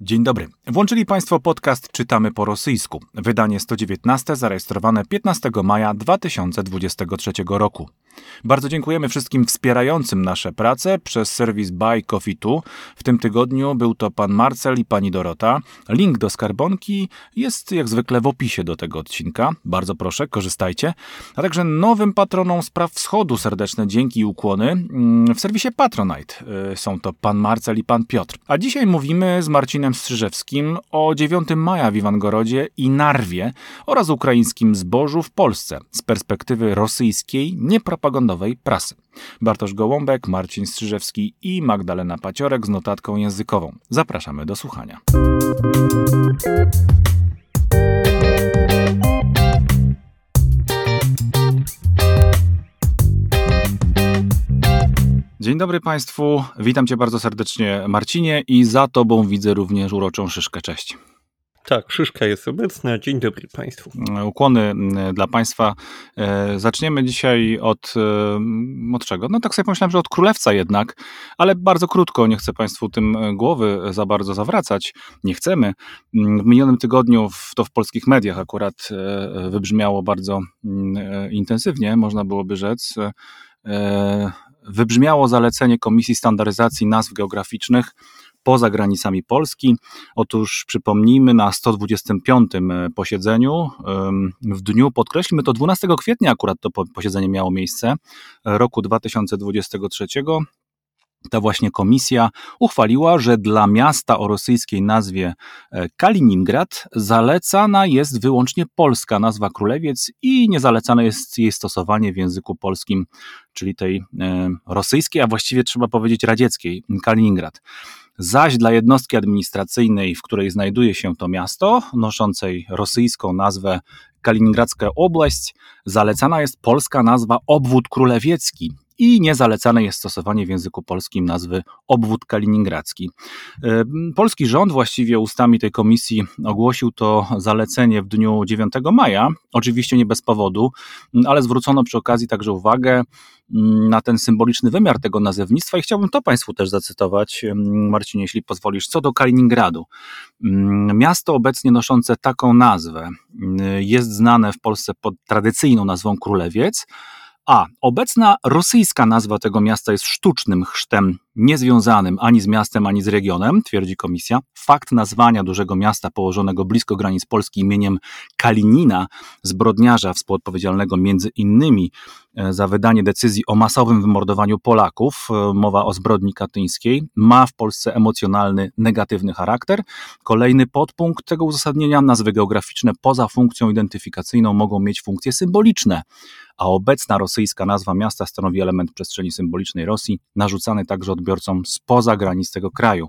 Dzień dobry. Włączyli Państwo podcast Czytamy po rosyjsku. Wydanie 119 zarejestrowane 15 maja 2023 roku. Bardzo dziękujemy wszystkim wspierającym nasze prace przez serwis Buy Coffee 2. W tym tygodniu był to pan Marcel i pani Dorota. Link do skarbonki jest jak zwykle w opisie do tego odcinka. Bardzo proszę, korzystajcie. A także nowym patronom spraw wschodu serdeczne dzięki i ukłony mm, w serwisie Patronite. Y, są to pan Marcel i pan Piotr. A dzisiaj mówimy z Marcinem Strzyżewskim o 9 maja w Iwangorodzie i Narwie oraz ukraińskim zbożu w Polsce z perspektywy rosyjskiej, niepropagandowej prasy. Bartosz Gołąbek, Marcin Strzyżewski i Magdalena Paciorek z notatką językową. Zapraszamy do słuchania. Dzień dobry Państwu, witam Cię bardzo serdecznie Marcinie i za Tobą widzę również uroczą Szyszkę. Cześć. Tak, Szyszka jest obecna. Dzień dobry Państwu. Ukłony dla Państwa. E, zaczniemy dzisiaj od, e, od czego? No tak sobie pomyślałem, że od królewca jednak, ale bardzo krótko, nie chcę Państwu tym głowy za bardzo zawracać. Nie chcemy. W minionym tygodniu to w polskich mediach akurat e, wybrzmiało bardzo intensywnie, można byłoby rzec wybrzmiało zalecenie Komisji Standaryzacji Nazw Geograficznych poza granicami Polski. Otóż przypomnijmy, na 125. E, posiedzeniu w dniu, podkreślmy to 12 kwietnia akurat to posiedzenie miało miejsce, roku 2023, ta właśnie komisja uchwaliła, że dla miasta o rosyjskiej nazwie e, Kaliningrad zalecana jest wyłącznie polska nazwa Królewiec i niezalecane jest jej stosowanie w języku polskim, czyli tej e, rosyjskiej, a właściwie trzeba powiedzieć radzieckiej, Kaliningrad. Zaś dla jednostki administracyjnej, w której znajduje się to miasto, noszącej rosyjską nazwę Kaliningradzka Oblaść, zalecana jest polska nazwa Obwód Królewiecki i niezalecane jest stosowanie w języku polskim nazwy obwód kaliningradzki. E, polski rząd właściwie ustami tej komisji ogłosił to zalecenie w dniu 9 maja, oczywiście nie bez powodu, ale zwrócono przy okazji także uwagę mm, na ten symboliczny wymiar tego nazewnictwa i chciałbym to Państwu też zacytować, mm, Marcinie, jeśli pozwolisz, co do Kaliningradu. Mm, miasto obecnie noszące taką nazwę jest znane w Polsce pod tradycyjną nazwą Królewiec, a obecna rosyjska nazwa tego miasta jest sztucznym chrztem niezwiązanym ani z miastem, ani z regionem, twierdzi komisja. Fakt nazwania dużego miasta położonego blisko granic Polski imieniem Kalinina, zbrodniarza współodpowiedzialnego między innymi e, za wydanie decyzji o masowym wymordowaniu Polaków, e, mowa o zbrodni katyńskiej, ma w Polsce emocjonalny, negatywny charakter. Kolejny podpunkt tego uzasadnienia, nazwy geograficzne poza funkcją identyfikacyjną mogą mieć funkcje symboliczne a obecna rosyjska nazwa miasta stanowi element przestrzeni symbolicznej Rosji, narzucany także odbiorcom spoza granic tego kraju.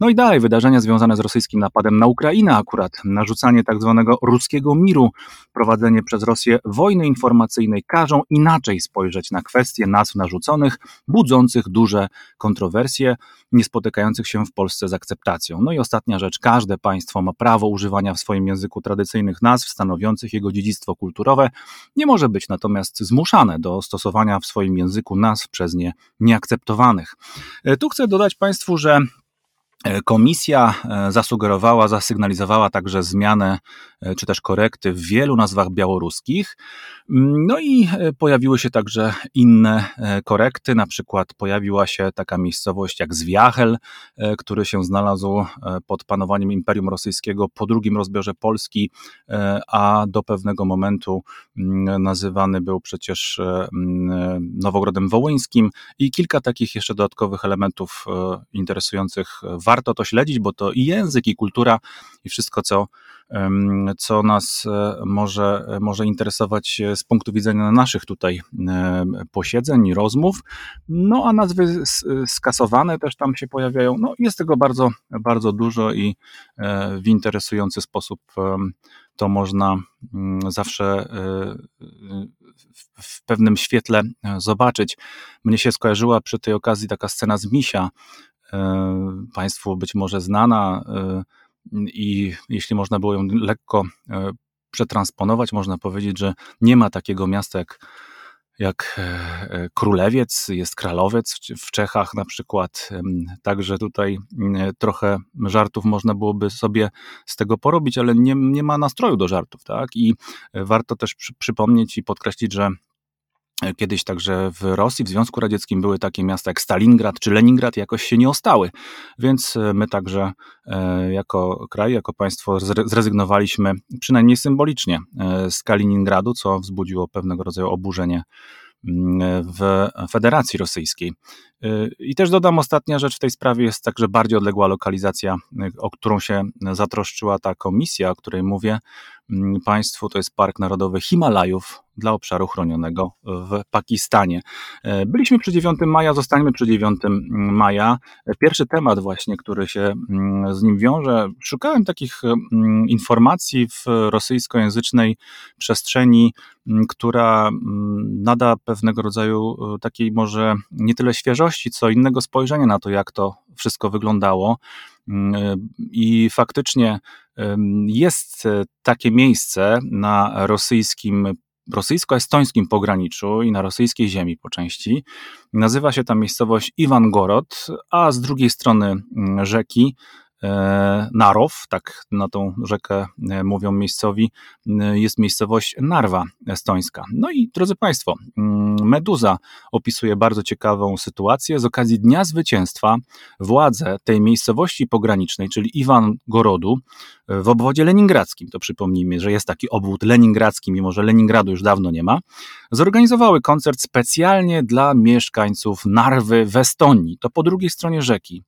No i dalej, wydarzenia związane z rosyjskim napadem na Ukrainę akurat, narzucanie tak zwanego ruskiego miru, prowadzenie przez Rosję wojny informacyjnej każą inaczej spojrzeć na kwestie nazw narzuconych, budzących duże kontrowersje, nie spotykających się w Polsce z akceptacją. No i ostatnia rzecz, każde państwo ma prawo używania w swoim języku tradycyjnych nazw stanowiących jego dziedzictwo kulturowe, nie może być natomiast natomiast zmuszane do stosowania w swoim języku nazw przez nie nieakceptowanych. E, tu chcę dodać Państwu, że E, komisja e, zasugerowała, zasygnalizowała także zmianę czy też korekty w wielu nazwach białoruskich. No i pojawiły się także inne korekty, na przykład pojawiła się taka miejscowość jak Zwiachel, który się znalazł pod panowaniem Imperium Rosyjskiego po drugim rozbiorze Polski, a do pewnego momentu mm, nazywany był przecież mm, Nowogrodem Wołyńskim i kilka takich jeszcze dodatkowych elementów interesujących warto to śledzić, bo to i język, i kultura, i wszystko, co, co nas e, może, może interesować z punktu widzenia naszych tutaj posiedzeń rozmów. No a nazwy skasowane też tam się pojawiają. No, jest tego bardzo, bardzo dużo i e, w interesujący sposób to można mm, zawsze e, w pewnym świetle zobaczyć. Mnie się skojarzyła przy tej okazji taka scena z Misia, E, państwu być może znana e, i jeśli można było ją lekko e, przetransponować, można powiedzieć, że nie ma takiego miasta jak, jak królewiec, jest kralowiec w Czechach na przykład. Także tutaj trochę żartów można byłoby sobie z tego porobić, ale nie, nie ma nastroju do żartów, tak? I warto też przy, przypomnieć i podkreślić, że Kiedyś także w Rosji, w Związku Radzieckim były takie miasta jak Stalingrad czy Leningrad, jakoś się nie ostały. Więc e, my także e, jako kraj, jako państwo zrezygnowaliśmy, przynajmniej symbolicznie, e, z Kaliningradu, co wzbudziło pewnego rodzaju oburzenie mm, w Federacji Rosyjskiej. I też dodam, ostatnia rzecz w tej sprawie jest także bardziej odległa lokalizacja, o którą się zatroszczyła ta komisja, o której mówię Państwu. To jest Park Narodowy Himalajów dla obszaru chronionego w Pakistanie. E, byliśmy przy 9 maja, zostańmy przy 9 maja. Pierwszy temat właśnie, który się mm, z nim wiąże, szukałem takich mm, informacji w rosyjskojęzycznej przestrzeni, która nada pewnego rodzaju e, takiej może nie tyle świeżości, co innego spojrzenia na to, jak to wszystko wyglądało. Mm, I faktycznie jest e, takie miejsce na rosyjskim rosyjsko-estońskim pograniczu i na rosyjskiej ziemi po części. Nazywa się ta miejscowość Iwangorod, a z drugiej strony mm, rzeki Narow, tak na tą rzekę e, mówią miejscowi, e, jest miejscowość Narwa estońska. No i drodzy Państwo, mm, Meduza opisuje bardzo ciekawą sytuację. Z okazji Dnia Zwycięstwa władze tej miejscowości pogranicznej, czyli Iwan Gorodu, w obwodzie leningradzkim, to przypomnijmy, że jest taki obwód leningradzki, mimo że Leningradu już dawno nie ma, zorganizowały koncert specjalnie dla mieszkańców Narwy w Estonii, to po drugiej stronie rzeki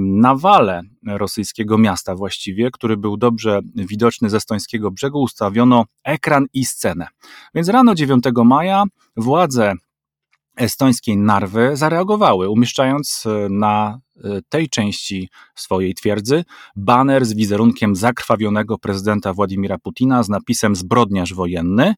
na wale rosyjskiego miasta właściwie, który był dobrze widoczny ze estońskiego brzegu, ustawiono ekran i scenę. Więc rano 9 maja władze estońskiej Narwy zareagowały, umieszczając e, na tej części swojej twierdzy baner z wizerunkiem zakrwawionego prezydenta Władimira Putina z napisem zbrodniarz wojenny.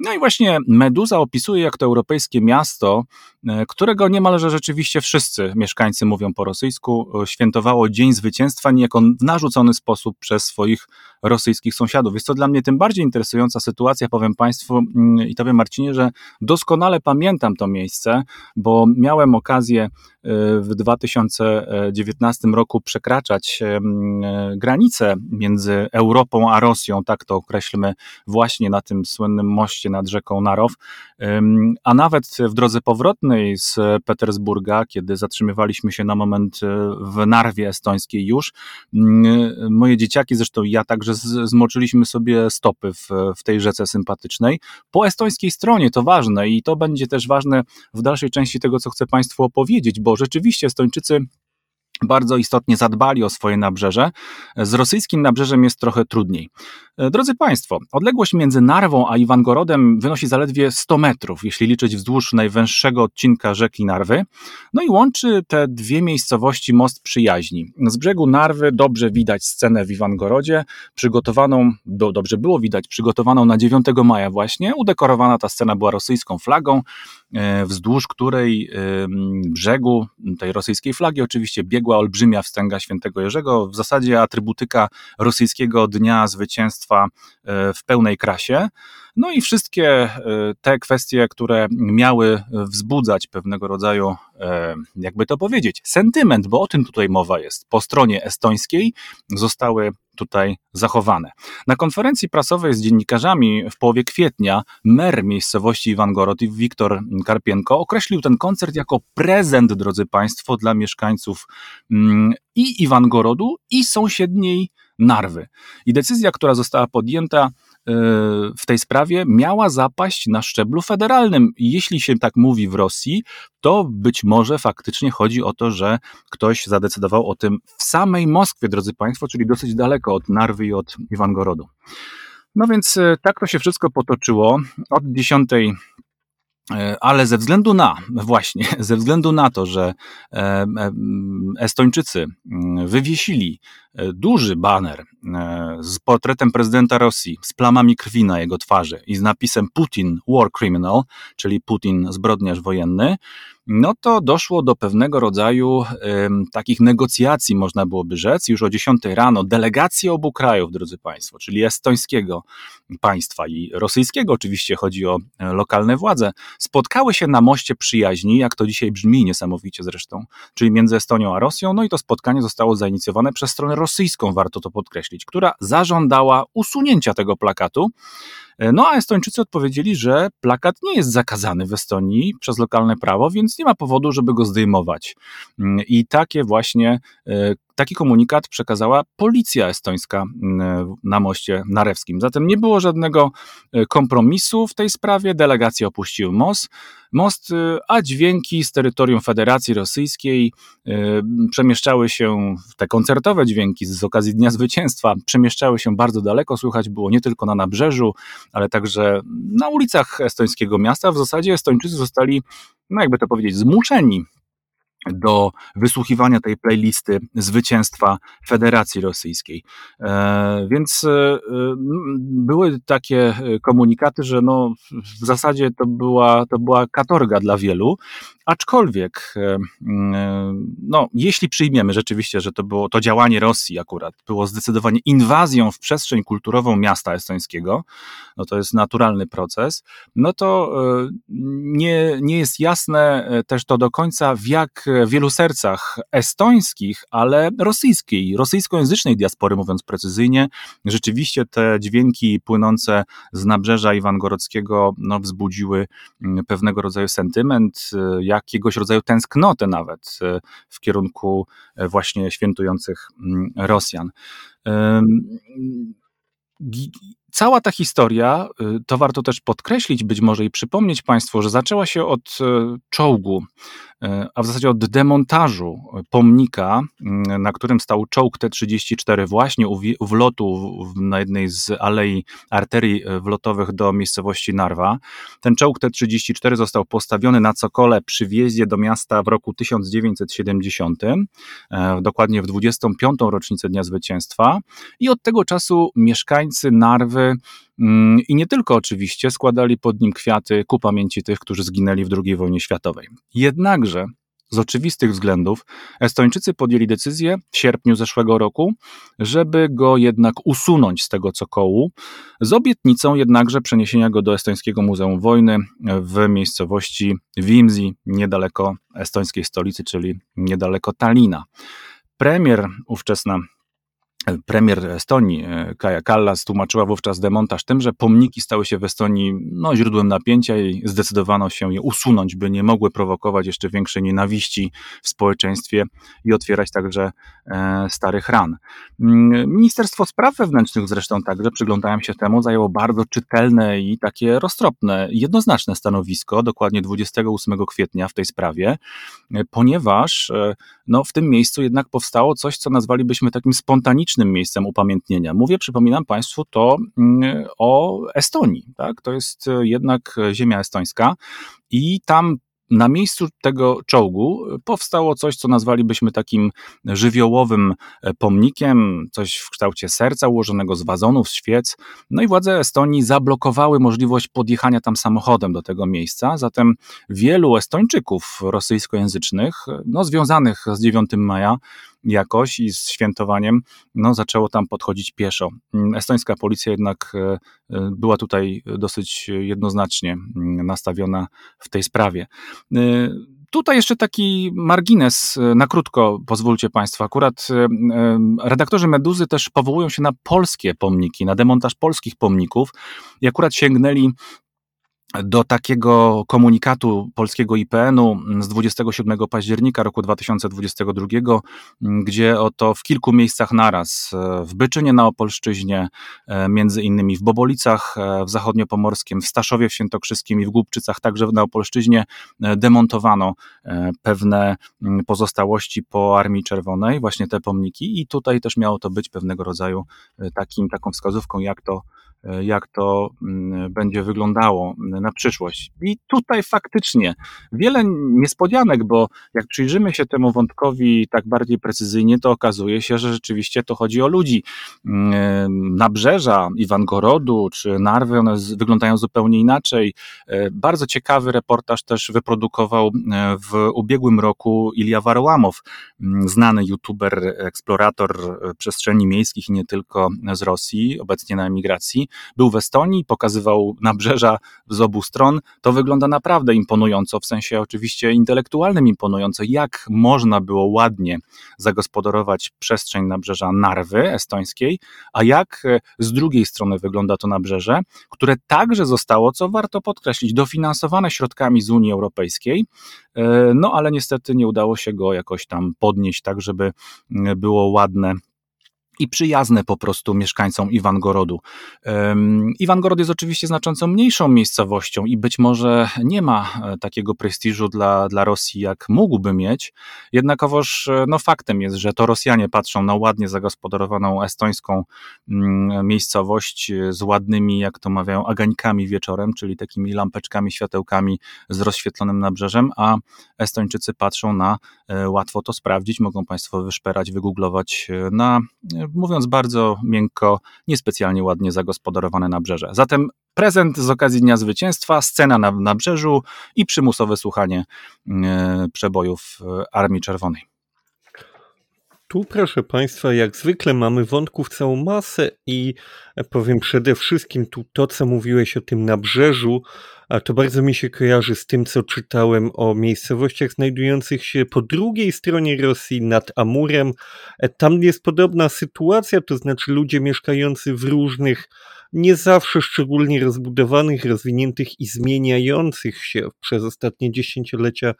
No i właśnie Meduza opisuje, jak to europejskie miasto, e, którego niemalże rzeczywiście wszyscy mieszkańcy mówią po rosyjsku, świętowało Dzień Zwycięstwa niejako w narzucony sposób przez swoich rosyjskich sąsiadów. Jest to dla mnie tym bardziej interesująca sytuacja, powiem Państwu mm, i Tobie Marcinie, że doskonale pamiętam to miejsce, bo miałem okazję w 2019 roku przekraczać granice między Europą a Rosją, tak to określmy, właśnie na tym słynnym moście nad rzeką Narow, a nawet w drodze powrotnej z Petersburga, kiedy zatrzymywaliśmy się na moment e, w Narwie estońskiej już, moje dzieciaki, zresztą ja także zmoczyliśmy sobie stopy w, w tej rzece sympatycznej. Po estońskiej stronie to ważne i to będzie też ważne w dalszej części tego, co chcę Państwu opowiedzieć, bo rzeczywiście Estończycy bardzo istotnie zadbali o swoje nabrzeże. Z rosyjskim nabrzeżem jest trochę trudniej. E, drodzy Państwo, odległość między Narwą a Iwangorodem wynosi zaledwie 100 metrów, jeśli liczyć wzdłuż najwęższego odcinka rzeki Narwy. No i łączy te dwie miejscowości most przyjaźni. Z brzegu Narwy dobrze widać scenę w Iwangorodzie, przygotowaną, do, dobrze było widać, przygotowaną na 9 maja właśnie. Udekorowana ta scena była rosyjską flagą, e, wzdłuż której brzegu tej rosyjskiej flagi oczywiście biegła olbrzymia wstęga świętego Jerzego, w zasadzie atrybutyka rosyjskiego Dnia Zwycięstwa E, w pełnej krasie. No i wszystkie e, te kwestie, które miały wzbudzać pewnego rodzaju, e, jakby to powiedzieć, sentyment, bo o tym tutaj mowa jest, po stronie estońskiej zostały tutaj zachowane. Na konferencji prasowej z dziennikarzami w połowie kwietnia mer miejscowości Iwangorod Wiktor Karpienko określił ten koncert jako prezent, drodzy Państwo, dla mieszkańców mm, i Iwangorodu i sąsiedniej Narwy. I decyzja, która została podjęta, w tej sprawie miała zapaść na szczeblu federalnym. Jeśli się tak mówi w Rosji, to być może faktycznie chodzi o to, że ktoś zadecydował o tym w samej Moskwie, drodzy Państwo, czyli dosyć daleko od Narwy i od Iwangorodu. No więc e, tak to się wszystko potoczyło. Od 10 E, ale ze względu na, właśnie, ze względu na to, że e, e, Estończycy mm, wywiesili duży baner z portretem prezydenta Rosji, z plamami krwi na jego twarzy i z napisem Putin War Criminal, czyli Putin zbrodniarz wojenny, no to doszło do pewnego rodzaju takich negocjacji, można byłoby rzec. Już o 10 rano delegacje obu krajów, drodzy Państwo, czyli estońskiego państwa i rosyjskiego, oczywiście chodzi o e, lokalne władze, spotkały się na moście przyjaźni, jak to dzisiaj brzmi niesamowicie zresztą, czyli między Estonią a Rosją. No i to spotkanie zostało zainicjowane przez stronę rosyjską, warto to podkreślić, która zażądała usunięcia tego plakatu. E, no a Estończycy odpowiedzieli, że plakat nie jest zakazany w Estonii przez lokalne prawo, więc nie ma powodu, żeby go zdejmować. Mm, I takie właśnie e, Taki komunikat przekazała policja estońska mm, na moście narewskim. Zatem nie było żadnego e, kompromisu w tej sprawie. Delegacje opuściły most, most e, a dźwięki z terytorium Federacji Rosyjskiej e, przemieszczały się, te koncertowe dźwięki z okazji Dnia Zwycięstwa, przemieszczały się bardzo daleko. Słychać było nie tylko na nabrzeżu, ale także na ulicach estońskiego miasta. W zasadzie Estończycy zostali, no jakby to powiedzieć, zmuszeni do wysłuchiwania tej playlisty zwycięstwa Federacji Rosyjskiej. E, więc e, były takie komunikaty, że no, w zasadzie to była, to była katorga dla wielu, aczkolwiek e, no, jeśli przyjmiemy rzeczywiście, że to było to działanie Rosji akurat było zdecydowanie inwazją w przestrzeń kulturową miasta estońskiego, no to jest naturalny proces, no to nie, nie jest jasne też to do końca, w jak wielu sercach estońskich, ale rosyjskiej, rosyjskojęzycznej diaspory, mówiąc precyzyjnie, rzeczywiście te dźwięki płynące z nabrzeża Iwangorodzkiego no, wzbudziły mm, pewnego rodzaju sentyment, y, jakiegoś rodzaju tęsknotę nawet y, w kierunku y, właśnie świętujących mm, Rosjan. Cała ta historia, to warto też podkreślić, być może i przypomnieć Państwu, że zaczęła się od czołgu E, a w zasadzie od demontażu pomnika, na którym stał czołg T-34 właśnie u, wlotu na jednej z alei arterii wlotowych do miejscowości Narwa. Ten czołg T-34 został postawiony na cokole przy wjeździe do miasta w roku 1970, e, dokładnie w 25. rocznicę Dnia Zwycięstwa i od tego czasu mieszkańcy Narwy mm, i nie tylko oczywiście składali pod nim kwiaty ku pamięci tych, którzy zginęli w II wojnie światowej. Jednakże z oczywistych względów Estończycy podjęli decyzję w sierpniu zeszłego roku, żeby go jednak usunąć z tego cokołu, z obietnicą jednakże przeniesienia go do Estońskiego Muzeum Wojny w miejscowości Wimzi, niedaleko estońskiej stolicy, czyli niedaleko Talina. Premier ówczesna Premier Estonii, e, Kaja Kallas, tłumaczyła wówczas demontaż tym, że pomniki stały się w Estonii no, źródłem napięcia i zdecydowano się je usunąć, by nie mogły prowokować jeszcze większej nienawiści w społeczeństwie i otwierać także e, starych ran. Mm, Ministerstwo Spraw Wewnętrznych zresztą także, przyglądałem się temu, zajęło bardzo czytelne i takie roztropne, jednoznaczne stanowisko, dokładnie 28 kwietnia w tej sprawie, e, ponieważ e, no, w tym miejscu jednak powstało coś, co nazwalibyśmy takim spontanicznym miejscem upamiętnienia. Mówię, przypominam Państwu to mm, o Estonii. Tak? To jest e, jednak ziemia estońska i tam na miejscu tego czołgu powstało coś, co nazwalibyśmy takim żywiołowym e, pomnikiem, coś w kształcie serca ułożonego z wazonów, świec. No i władze Estonii zablokowały możliwość podjechania tam samochodem do tego miejsca. Zatem wielu Estończyków rosyjskojęzycznych, no, związanych z 9 maja, jakoś i z świętowaniem, no, zaczęło tam podchodzić pieszo. Estońska policja jednak e, e, była tutaj dosyć jednoznacznie mm, nastawiona w tej sprawie. E, tutaj jeszcze taki margines, na krótko pozwólcie Państwo. Akurat redaktorzy Meduzy też powołują się na polskie pomniki, na demontaż polskich pomników i akurat sięgnęli do takiego komunikatu polskiego IPN-u z 27 października roku 2022, gdzie oto w kilku miejscach naraz, w Byczynie na Opolszczyźnie, między innymi w Bobolicach w Zachodniopomorskim, w Staszowie w Świętokrzyskim i w Głubczycach, także na Opolszczyźnie demontowano pewne pozostałości po Armii Czerwonej, właśnie te pomniki. I tutaj też miało to być pewnego rodzaju takim, taką wskazówką, jak to jak to będzie wyglądało. na przyszłość. I tutaj faktycznie wiele niespodzianek, bo jak przyjrzymy się temu wątkowi tak bardziej precyzyjnie, to okazuje się, że rzeczywiście to chodzi o ludzi. Mm, nabrzeża Iwangorodu czy Narwy, one wyglądają zupełnie inaczej. E, bardzo ciekawy reportaż też wyprodukował e, w ubiegłym roku Ilia Warłamow, mm, znany youtuber, eksplorator e, przestrzeni miejskich i nie tylko z Rosji, obecnie na emigracji. Był w Estonii, pokazywał nabrzeża z obu stron. To wygląda naprawdę imponująco, w sensie oczywiście intelektualnym imponująco, jak można było ładnie zagospodarować przestrzeń nabrzeża Narwy estońskiej, a jak z drugiej strony wygląda to nabrzeże, które także zostało, co warto podkreślić, dofinansowane środkami z Unii Europejskiej, no ale niestety nie udało się go jakoś tam podnieść tak, żeby było ładne i przyjazne po prostu mieszkańcom Iwangorodu. Iwangorod jest oczywiście znacząco mniejszą miejscowością i być może nie ma e, takiego prestiżu dla, dla Rosji, jak mógłby mieć. Jednakowoż e, no, faktem jest, że to Rosjanie patrzą na ładnie zagospodarowaną estońską mm, miejscowość e, z ładnymi, jak to mawiają, agańkami wieczorem, czyli takimi lampeczkami, światełkami z rozświetlonym nabrzeżem, a Estończycy patrzą na, łatwo to sprawdzić, mogą Państwo wyszperać, wygooglować na mówiąc bardzo miękko, niespecjalnie ładnie zagospodarowane nabrzeże. Zatem prezent z okazji Dnia Zwycięstwa, scena na nabrzeżu i przymusowe słuchanie e, przebojów e, Armii Czerwonej. Tu, proszę Państwa, jak zwykle mamy wątków całą masę i powiem przede wszystkim tu to, co mówiłeś o tym nabrzeżu, a to bardzo mi się kojarzy z tym, co czytałem o miejscowościach znajdujących się po drugiej stronie Rosji, nad Amurem. E, tam jest podobna sytuacja, to znaczy ludzie mieszkający w różnych, nie zawsze szczególnie rozbudowanych, rozwiniętych i zmieniających się przez ostatnie dziesięciolecia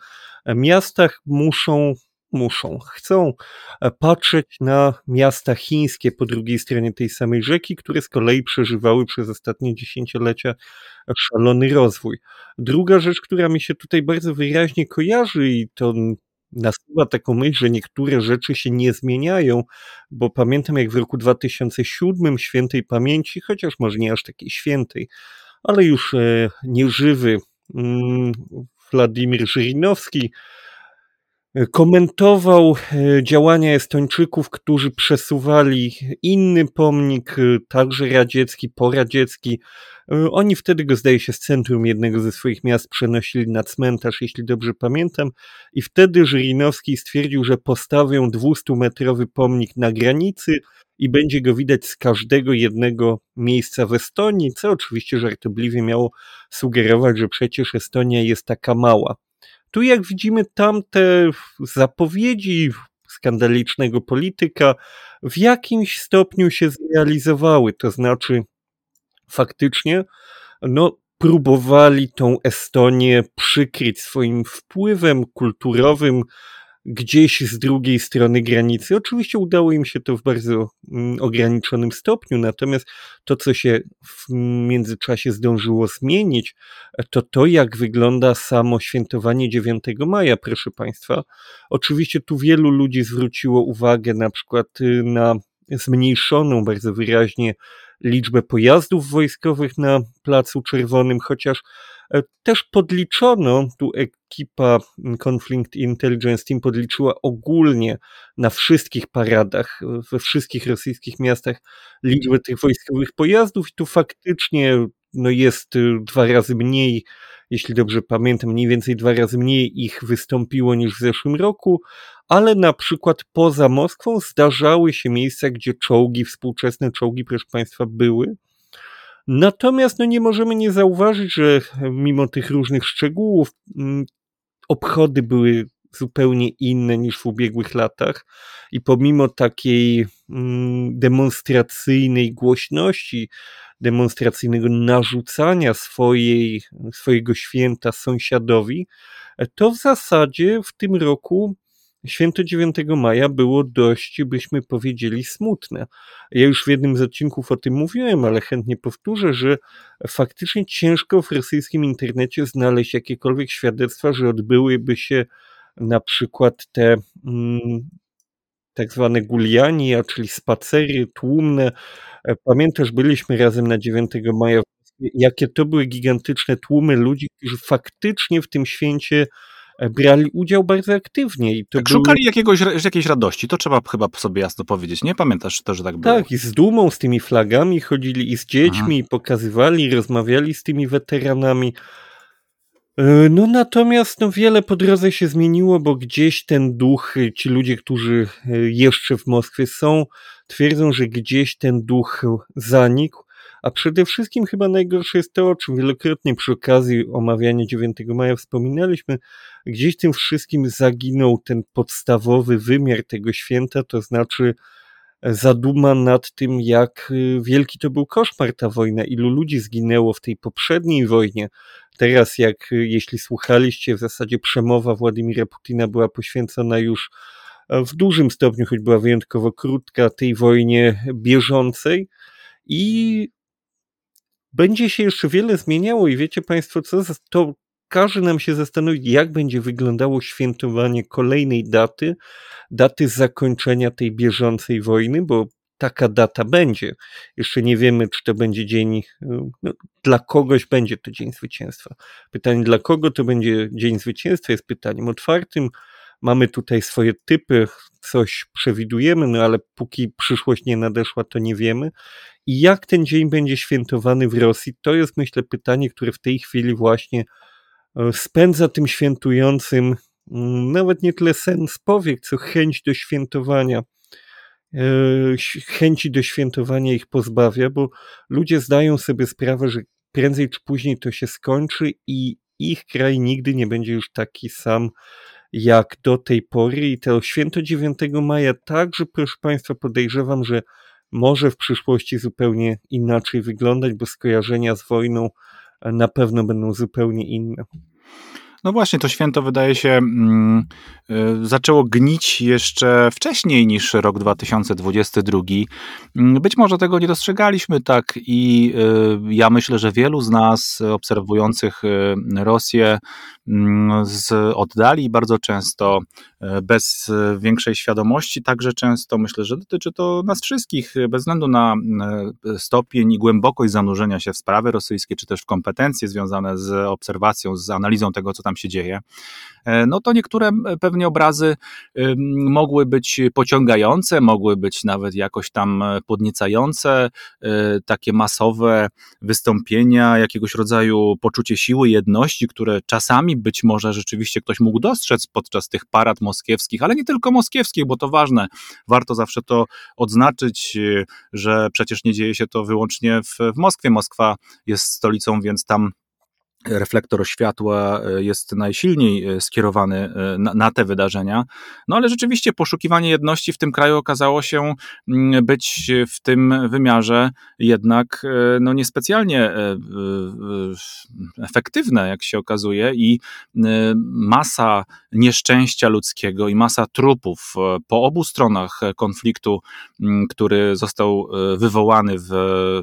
miastach muszą muszą, chcą e, patrzeć na miasta chińskie po drugiej stronie tej samej rzeki, które z kolei przeżywały przez ostatnie dziesięciolecia szalony rozwój. Druga rzecz, która mi się tutaj bardzo wyraźnie kojarzy i to nasuwa taką myśl, że niektóre rzeczy się nie zmieniają, bo pamiętam jak w roku 2007 świętej pamięci, chociaż może nie aż takiej świętej, ale już e, nieżywy mm, Władimir Żyrinowski komentował e, działania Estończyków, którzy przesuwali inny pomnik, e, także radziecki, poradziecki. E, oni wtedy go, zdaje się, z centrum jednego ze swoich miast przenosili na cmentarz, jeśli dobrze pamiętam. I wtedy Żyrinowski stwierdził, że postawią 200-metrowy pomnik na granicy i będzie go widać z każdego jednego miejsca w Estonii, co oczywiście żartobliwie miało sugerować, że przecież Estonia jest taka mała. Tu jak widzimy tamte zapowiedzi skandalicznego polityka w jakimś stopniu się zrealizowały, to znaczy faktycznie no, próbowali tą Estonię przykryć swoim wpływem kulturowym, gdzieś z drugiej strony granicy. Oczywiście udało im się to w bardzo mm, ograniczonym stopniu, natomiast to, co się w międzyczasie zdążyło zmienić, to to, jak wygląda samo świętowanie 9 maja, proszę Państwa. Oczywiście tu wielu ludzi zwróciło uwagę na przykład y, na zmniejszoną bardzo wyraźnie liczbę pojazdów wojskowych na Placu Czerwonym, chociaż też podliczono, tu ekipa Conflict Intelligence Team podliczyła ogólnie na wszystkich paradach, we wszystkich rosyjskich miastach liczbę tych wojskowych pojazdów i tu faktycznie no jest y, dwa razy mniej, jeśli dobrze pamiętam, mniej więcej dwa razy mniej ich wystąpiło niż w zeszłym roku, ale na przykład poza Moskwą zdarzały się miejsca, gdzie czołgi, współczesne czołgi, proszę Państwa, były. Natomiast no, nie możemy nie zauważyć, że mimo tych różnych szczegółów, mm, obchody były zupełnie inne niż w ubiegłych latach i pomimo takiej mm, demonstracyjnej głośności, demonstracyjnego narzucania swojej, swojego święta sąsiadowi, to w zasadzie w tym roku Święto 9 maja było dość, byśmy powiedzieli, smutne. Ja już w jednym z odcinków o tym mówiłem, ale chętnie powtórzę, że faktycznie ciężko w rosyjskim internecie znaleźć jakiekolwiek świadectwa, że odbyłyby się na przykład te mm, tak zwane guliania, czyli spacery tłumne. Pamiętasz, byliśmy razem na 9 maja jakie to były gigantyczne tłumy ludzi, którzy faktycznie w tym święcie e, brali udział bardzo aktywnie. I to tak, były... Szukali jakiegoś, jakiejś radości, to trzeba chyba sobie jasno powiedzieć, nie? Pamiętasz to, że tak było? Tak, i z dumą, z tymi flagami chodzili i z dziećmi, i pokazywali, rozmawiali z tymi weteranami. E, no natomiast no, wiele po drodze się zmieniło, bo gdzieś ten duch, ci ludzie, którzy y, jeszcze w Moskwie są, twierdzą, że gdzieś ten duch zanikł, a przede wszystkim chyba najgorsze jest to, o czym wielokrotnie przy okazji omawiania 9 maja wspominaliśmy, gdzieś tym wszystkim zaginął ten podstawowy wymiar tego święta, to znaczy zaduma nad tym, jak y, wielki to był koszmar ta wojna, ilu ludzi zginęło w tej poprzedniej wojnie. Teraz, jak y, jeśli słuchaliście, w zasadzie przemowa Władimira Putina była poświęcona już e, w dużym stopniu, choć była wyjątkowo krótka, tej wojnie bieżącej. I będzie się jeszcze wiele zmieniało i wiecie Państwo co, to każe nam się zastanowić, jak będzie wyglądało świętowanie kolejnej daty, daty zakończenia tej bieżącej wojny, bo taka data będzie. Jeszcze nie wiemy, czy to będzie dzień, no, dla kogoś będzie to dzień zwycięstwa. Pytanie, dla kogo to będzie dzień zwycięstwa, jest pytaniem otwartym. Mamy tutaj swoje typy, coś przewidujemy, no ale póki przyszłość nie nadeszła, to nie wiemy. I jak ten dzień będzie świętowany w Rosji, to jest myślę pytanie, które w tej chwili właśnie E, spędza tym świętującym mm, nawet nie tyle sens powiek, co chęć do świętowania. E, chęci do świętowania ich pozbawia, bo ludzie zdają sobie sprawę, że prędzej czy później to się skończy i ich kraj nigdy nie będzie już taki sam jak do tej pory. I to święto 9 maja także, proszę Państwa, podejrzewam, że może w przyszłości zupełnie inaczej wyglądać, bo skojarzenia z wojną na pewno będą zupełnie inne. No właśnie, to święto wydaje się mm, y, zaczęło gnić jeszcze wcześniej niż rok 2022. Mm, być może tego nie dostrzegaliśmy tak i y, ja myślę, że wielu z nas obserwujących Rosję mm, z oddali bardzo często bez większej świadomości, także często myślę, że dotyczy to nas wszystkich, bez względu na stopień i głębokość zanurzenia się w sprawy rosyjskie, czy też w kompetencje związane z obserwacją, z analizą tego, co tam się dzieje, e, no to niektóre pewnie obrazy mogły być pociągające, mogły być nawet jakoś tam e, podniecające, e, takie masowe wystąpienia, jakiegoś rodzaju poczucie siły, jedności, które czasami być może rzeczywiście ktoś mógł dostrzec podczas tych parad moskiewskich, ale nie tylko moskiewskich, bo to ważne. Warto zawsze to odznaczyć, że przecież nie dzieje się to wyłącznie w, w Moskwie. Moskwa jest stolicą, więc tam reflektor światła e, jest najsilniej e, skierowany e, na, na, te wydarzenia. No ale rzeczywiście poszukiwanie jedności w tym kraju okazało się mm, być w tym wymiarze jednak no, niespecjalnie efektywne, jak się okazuje, i masa nieszczęścia ludzkiego i masa trupów po obu stronach konfliktu, mm, który został wywołany w,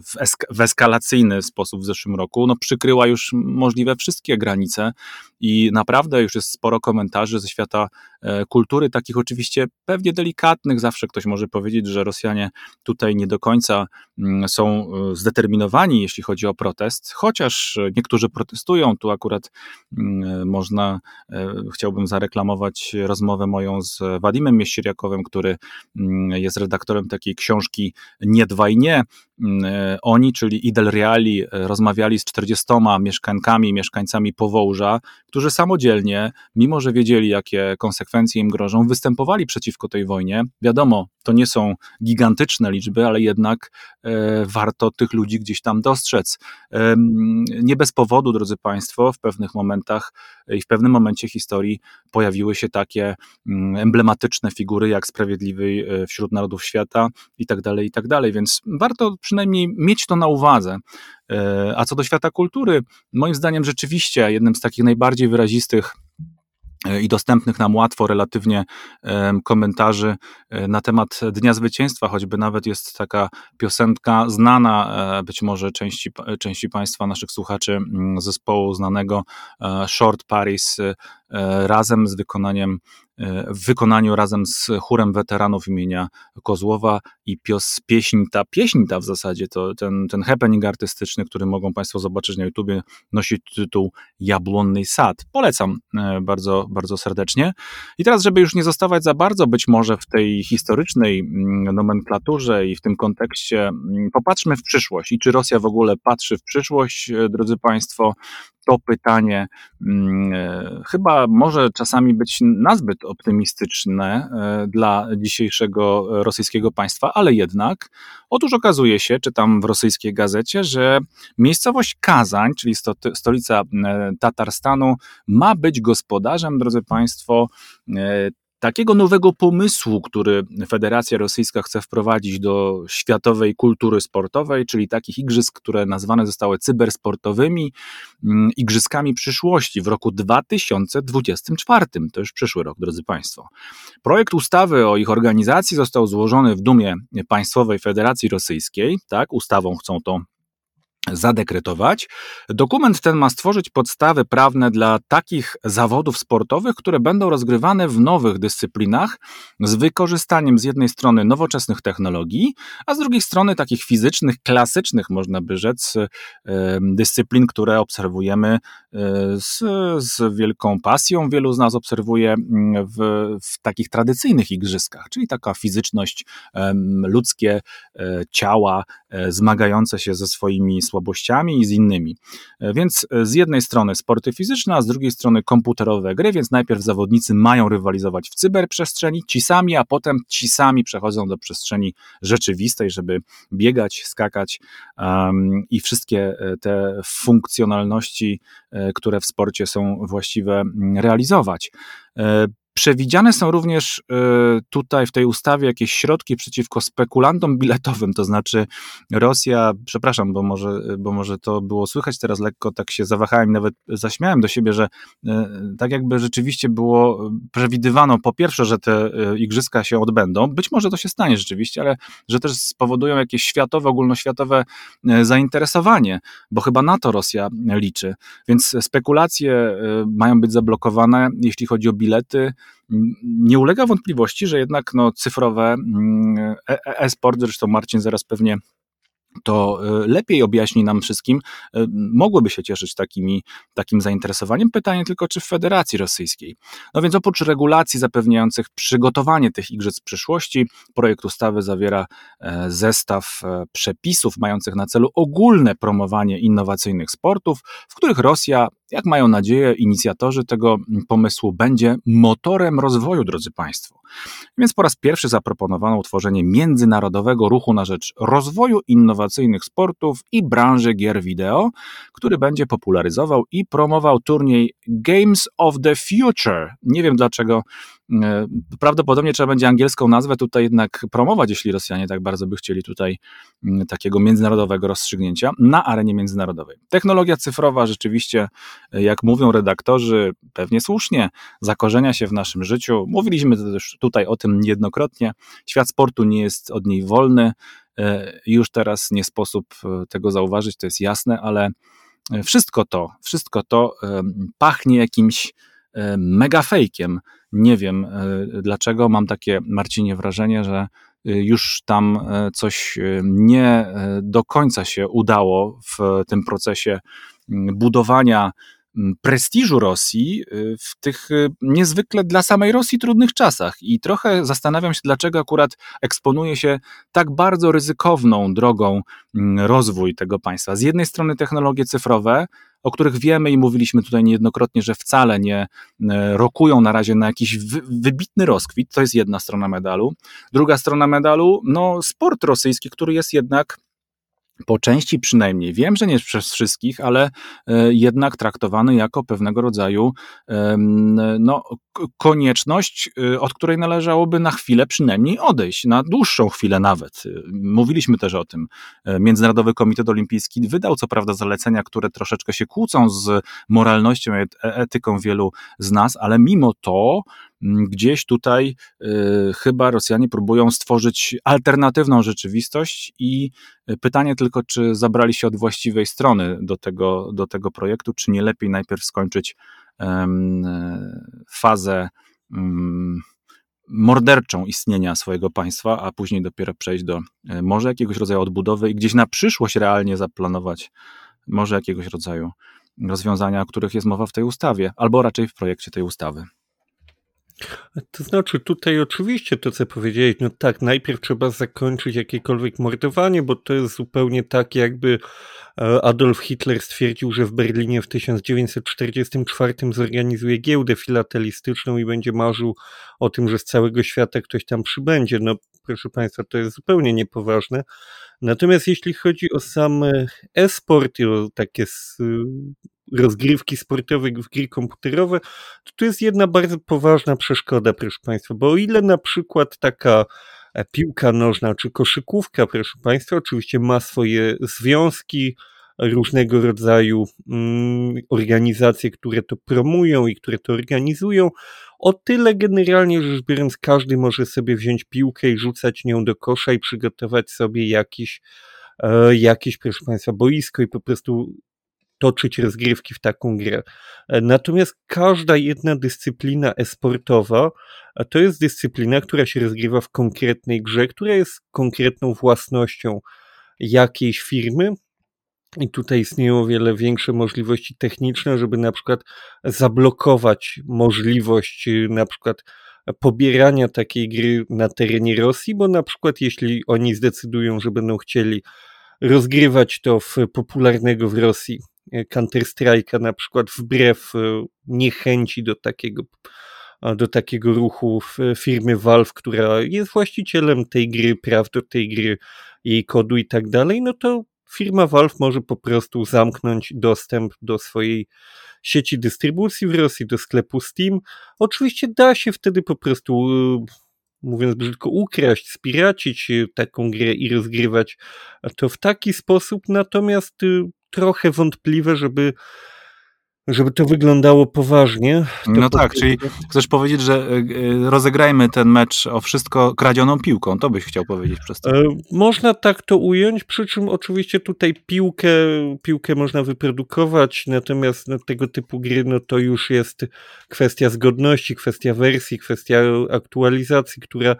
w, esk w eskalacyjny sposób w zeszłym roku, no, przykryła już może możliwe wszystkie granice i naprawdę już jest sporo komentarzy ze świata e, kultury, takich oczywiście pewnie delikatnych. Zawsze ktoś może powiedzieć, że Rosjanie tutaj nie do końca mm, są e, zdeterminowani, jeśli chodzi o protest, chociaż niektórzy protestują. Tu akurat mm, można, e, chciałbym zareklamować rozmowę moją z Wadimem Mieścieriakowem, który mm, jest redaktorem takiej książki Nie dwaj nie. Oni, czyli Idel Reali, rozmawiali z 40 mieszkankami mieszkańcami Powołża, którzy samodzielnie, mimo że wiedzieli, jakie konsekwencje im grożą, występowali przeciwko tej wojnie. Wiadomo, to nie są gigantyczne liczby, ale jednak e, warto tych ludzi gdzieś tam dostrzec. E, nie bez powodu, drodzy Państwo, w pewnych momentach e, i w pewnym momencie historii pojawiły się takie mm, emblematyczne figury jak Sprawiedliwy e, wśród narodów świata i tak dalej, i tak dalej. Więc warto przynajmniej mieć to na uwadze. E, a co do świata kultury, moim zdaniem rzeczywiście jednym z takich najbardziej wyrazistych e, i dostępnych nam łatwo relatywnie komentarzy e, na temat Dnia Zwycięstwa, choćby nawet jest taka piosenka znana być może części, części Państwa, naszych słuchaczy zespołu znanego Short Paris razem z wykonaniem w wykonaniu razem z chórem weteranów imienia Kozłowa i pios, pieśń ta, pieśń ta w zasadzie, to ten, ten happening artystyczny, który mogą Państwo zobaczyć na YouTubie, nosi tytuł Jabłonny Sad. Polecam e, bardzo, bardzo serdecznie. I teraz, żeby już nie zostawać za bardzo być może w tej historycznej mm, nomenklaturze i w tym kontekście, mm, popatrzmy w przyszłość i czy Rosja w ogóle patrzy w przyszłość, e, drodzy Państwo, to pytanie mm, e, chyba może czasami być nazbyt optymistyczne e, dla dzisiejszego rosyjskiego państwa, ale jednak otóż okazuje się, czytam w rosyjskiej gazecie, że miejscowość Kazań, czyli stolica e, Tatarstanu, ma być gospodarzem, drodzy Państwo, takiego nowego pomysłu, który Federacja Rosyjska chce wprowadzić do światowej kultury sportowej, czyli takich igrzysk, które nazwane zostały cybersportowymi mm, igrzyskami przyszłości w roku 2024. To już przyszły rok, drodzy Państwo. Projekt ustawy o ich organizacji został złożony w Dumie Państwowej Federacji Rosyjskiej. Tak, ustawą chcą to zadekretować. Dokument ten ma stworzyć podstawy prawne dla takich zawodów sportowych, które będą rozgrywane w nowych dyscyplinach z wykorzystaniem z jednej strony nowoczesnych technologii, a z drugiej strony takich fizycznych, klasycznych, można by rzec, dyscyplin, które obserwujemy e, z, z wielką pasją. Wielu z nas obserwuje w, w takich tradycyjnych igrzyskach, czyli taka fizyczność, ludzkie e, ciała e, zmagające się ze swoimi słabościami i z innymi. E, więc e, z jednej strony sporty fizyczne, a z drugiej strony komputerowe gry, więc najpierw zawodnicy mają rywalizować w cyberprzestrzeni, ci sami, a potem ci sami przechodzą do przestrzeni rzeczywistej, żeby biegać, skakać um, i wszystkie e, te funkcjonalności, które w sporcie są właściwe, realizować. Przewidziane są również y, tutaj w tej ustawie jakieś środki przeciwko spekulantom biletowym, to znaczy Rosja, przepraszam, bo może, bo może to było słychać teraz lekko, tak się zawahałem nawet zaśmiałem do siebie, że y, tak jakby rzeczywiście było przewidywano po pierwsze, że te y, igrzyska się odbędą, być może to się stanie rzeczywiście, ale że też spowodują jakieś światowe, ogólnoświatowe zainteresowanie, bo chyba na to Rosja liczy. Więc spekulacje mają być zablokowane, jeśli chodzi o bilety, nie ulega wątpliwości, że jednak no, cyfrowe mm, e, e, e-sport, zresztą Marcin zaraz pewnie to e, lepiej objaśni nam wszystkim, mogłyby się cieszyć takimi, takim zainteresowaniem. Pytanie tylko, czy w Federacji Rosyjskiej. No więc oprócz regulacji zapewniających przygotowanie tych igrzysk w przyszłości, projekt ustawy zawiera zestaw przepisów mających na celu ogólne promowanie innowacyjnych sportów, w których Rosja jak mają nadzieję inicjatorzy tego pomysłu, będzie motorem rozwoju, drodzy Państwo. Więc po raz pierwszy zaproponowano utworzenie międzynarodowego ruchu na rzecz rozwoju innowacyjnych sportów i branży gier wideo, który będzie popularyzował i promował turniej Games of the Future. Nie wiem dlaczego prawdopodobnie trzeba będzie angielską nazwę tutaj jednak promować, jeśli Rosjanie tak bardzo by chcieli tutaj mm, takiego międzynarodowego rozstrzygnięcia na arenie międzynarodowej. Technologia cyfrowa rzeczywiście, e, jak mówią redaktorzy, pewnie słusznie, zakorzenia się w naszym życiu. Mówiliśmy też tutaj o tym niejednokrotnie. Świat sportu nie jest od niej wolny. E, już teraz nie sposób tego zauważyć, to jest jasne, ale wszystko to, wszystko to pachnie jakimś mega fejkiem. Nie wiem e, dlaczego, mam takie, Marcinie, wrażenie, że e, już tam e, coś nie do końca się udało w tym procesie budowania prestiżu Rosji w tych niezwykle dla samej Rosji trudnych czasach. I trochę zastanawiam się, dlaczego akurat eksponuje się tak bardzo ryzykowną drogą rozwój tego państwa. Z jednej strony technologie cyfrowe, o których wiemy i mówiliśmy tutaj niejednokrotnie, że wcale nie e, rokują na razie na jakiś wybitny rozkwit. To jest jedna strona medalu. Druga strona medalu, no sport rosyjski, który jest jednak po części przynajmniej, wiem, że nie przez wszystkich, ale e, jednak traktowany jako pewnego rodzaju no, konieczność, e, od której należałoby na chwilę przynajmniej odejść, na dłuższą chwilę nawet. E, mówiliśmy też o tym. Międzynarodowy Komitet Olimpijski wydał co prawda zalecenia, które troszeczkę się kłócą z moralnością etyką wielu z nas, ale mimo to gdzieś tutaj y, chyba Rosjanie próbują stworzyć alternatywną rzeczywistość i y, pytanie tylko, czy zabrali się od właściwej strony do tego, do tego projektu, czy nie lepiej najpierw skończyć fazę mm, morderczą istnienia swojego państwa, a później dopiero przejść do e, może jakiegoś rodzaju odbudowy i gdzieś na przyszłość realnie zaplanować może jakiegoś rodzaju rozwiązania, o których jest mowa w tej ustawie, albo raczej w projekcie tej ustawy. To znaczy, tutaj oczywiście to, co powiedziałeś, no tak, najpierw trzeba zakończyć jakiekolwiek mordowanie, bo to jest zupełnie tak, jakby e, Adolf Hitler stwierdził, że w Berlinie w 1944 zorganizuje giełdę filatelistyczną i będzie marzył o tym, że z całego świata ktoś tam przybędzie. No, proszę Państwa, to jest zupełnie niepoważne. Natomiast jeśli chodzi o sam e-sport i o takie rozgrywki sportowe w gry komputerowe, to tu jest jedna bardzo poważna przeszkoda, proszę Państwa, bo o ile na przykład taka e, piłka nożna czy koszykówka, proszę Państwa, oczywiście ma swoje związki, różnego rodzaju mm, organizacje, które to promują i które to organizują. O tyle generalnie rzecz biorąc, każdy może sobie wziąć piłkę i rzucać nią do kosza i przygotować sobie jakiś, e, jakieś, proszę Państwa, boisko i po prostu toczyć rozgrywki w taką grę. E, natomiast każda jedna dyscyplina esportowa to jest dyscyplina, która się rozgrywa w konkretnej grze, która jest konkretną własnością jakiejś firmy. I tutaj istnieją o wiele większe możliwości techniczne, żeby na przykład zablokować możliwość y, na przykład pobierania takiej gry na terenie Rosji, bo na przykład jeśli oni zdecydują, że będą chcieli rozgrywać to w popularnego w Rosji Counter-Strike'a na przykład wbrew e, niechęci do takiego do takiego ruchu firmy Valve, która jest właścicielem tej gry, praw do tej gry, jej kodu i tak dalej, no to firma Valve może po prostu zamknąć dostęp do swojej sieci dystrybucji w Rosji, do sklepu Steam. Oczywiście da się wtedy po prostu, e, mówiąc brzydko, ukraść, spiracić e, taką grę i rozgrywać to w taki sposób, natomiast trochę wątpliwe, żeby żeby to wyglądało poważnie. To no tak, czyli chcesz powiedzieć, że e, e, rozegrajmy ten mecz o wszystko kradzioną piłką, to byś chciał powiedzieć przez to. E, można tak to ująć, przy czym oczywiście tutaj piłkę, piłkę można wyprodukować, natomiast no, tego typu gry no, to już jest kwestia zgodności, kwestia wersji, kwestia aktualizacji, która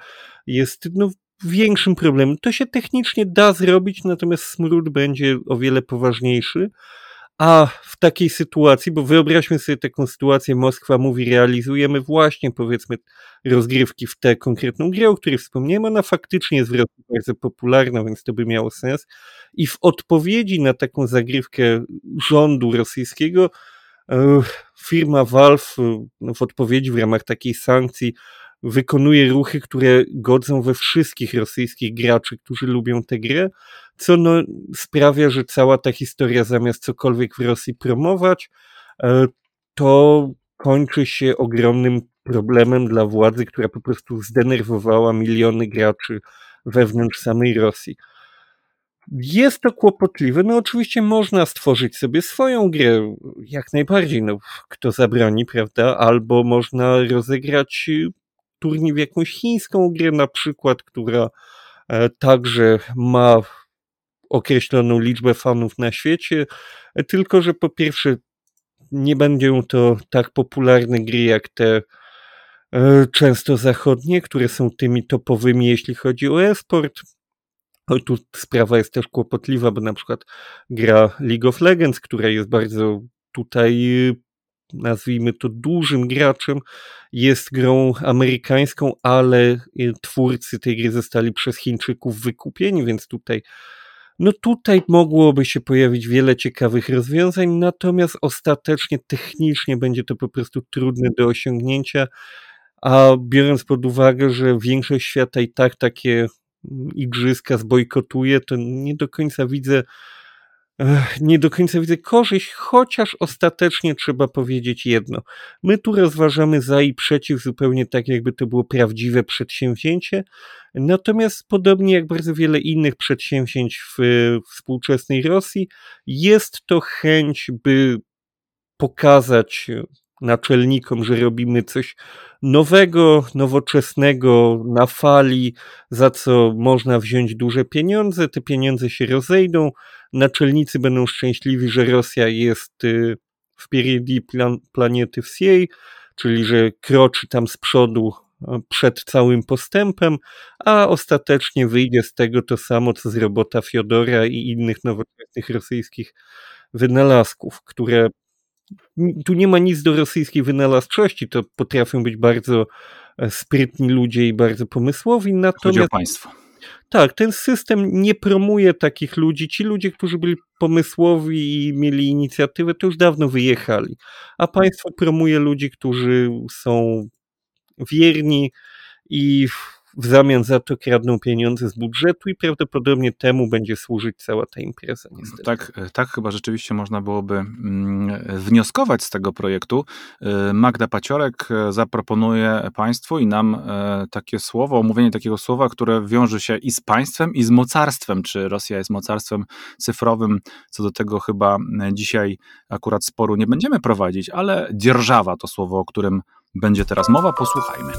jest no, większym problemem. To się technicznie da zrobić, natomiast smród będzie o wiele poważniejszy. A w takiej sytuacji, bo wyobraźmy sobie taką sytuację, Moskwa mówi, realizujemy właśnie powiedzmy rozgrywki w tę konkretną grę, o której wspomniałem, ona faktycznie jest w Rosji bardzo popularna, więc to by miało sens. I w odpowiedzi na taką zagrywkę rządu rosyjskiego e, firma Valve no, w odpowiedzi w ramach takiej sankcji wykonuje ruchy, które godzą we wszystkich rosyjskich graczy, którzy lubią tę grę, co no, sprawia, że cała ta historia zamiast cokolwiek w Rosji promować, e, to kończy się ogromnym problemem dla władzy, która po prostu zdenerwowała miliony graczy wewnątrz samej Rosji. Jest to kłopotliwe. No oczywiście można stworzyć sobie swoją grę, jak najbardziej, no kto zabroni, prawda? Albo można rozegrać turniej w jakąś chińską grę na przykład, która e, także ma określoną liczbę fanów na świecie, e, tylko że po pierwsze nie będą to tak popularne gry jak te e, często zachodnie, które są tymi topowymi, jeśli chodzi o e-sport. Tu sprawa jest też kłopotliwa, bo na przykład gra League of Legends, która jest bardzo tutaj nazwijmy to dużym graczem, jest grą amerykańską, ale twórcy tej gry zostali przez Chińczyków wykupieni, więc tutaj no tutaj mogłoby się pojawić wiele ciekawych rozwiązań, natomiast ostatecznie technicznie będzie to po prostu trudne do osiągnięcia, a biorąc pod uwagę, że większość świata i tak takie igrzyska zbojkotuje, to nie do końca widzę nie do końca widzę korzyść, chociaż ostatecznie trzeba powiedzieć jedno. My tu rozważamy za i przeciw, zupełnie tak, jakby to było prawdziwe przedsięwzięcie. Natomiast podobnie jak bardzo wiele innych przedsięwzięć w współczesnej Rosji, jest to chęć, by pokazać naczelnikom, że robimy coś nowego, nowoczesnego, na fali, za co można wziąć duże pieniądze. Te pieniądze się rozejdą, naczelnicy będą szczęśliwi, że Rosja jest y, w pieredii plan, planety wsiej, czyli że kroczy tam z przodu e, przed całym postępem, a ostatecznie wyjdzie z tego to samo, co z robota Fiodora i innych nowoczesnych rosyjskich wynalazków, które tu nie ma nic do rosyjskiej wynalazczości, to potrafią być bardzo e, sprytni ludzie i bardzo pomysłowi, natomiast... Chodzi o państwo. Tak, ten system nie promuje takich ludzi. Ci ludzie, którzy byli pomysłowi i mieli inicjatywę, to już dawno wyjechali. A państwo promuje ludzi, którzy są wierni i zamian za to kradną pieniądze z budżetu i prawdopodobnie temu będzie służyć cała ta impreza. Niestety. Tak, tak chyba rzeczywiście można byłoby mm, wnioskować z tego projektu. Y, Magda Paciorek e, zaproponuje Państwu i nam e, takie słowo, omówienie takiego słowa, które wiąże się i z państwem, i z mocarstwem. Czy Rosja jest mocarstwem cyfrowym? Co do tego chyba e, dzisiaj akurat sporu nie będziemy prowadzić, ale dzierżawa to słowo, o którym będzie teraz mowa. Posłuchajmy.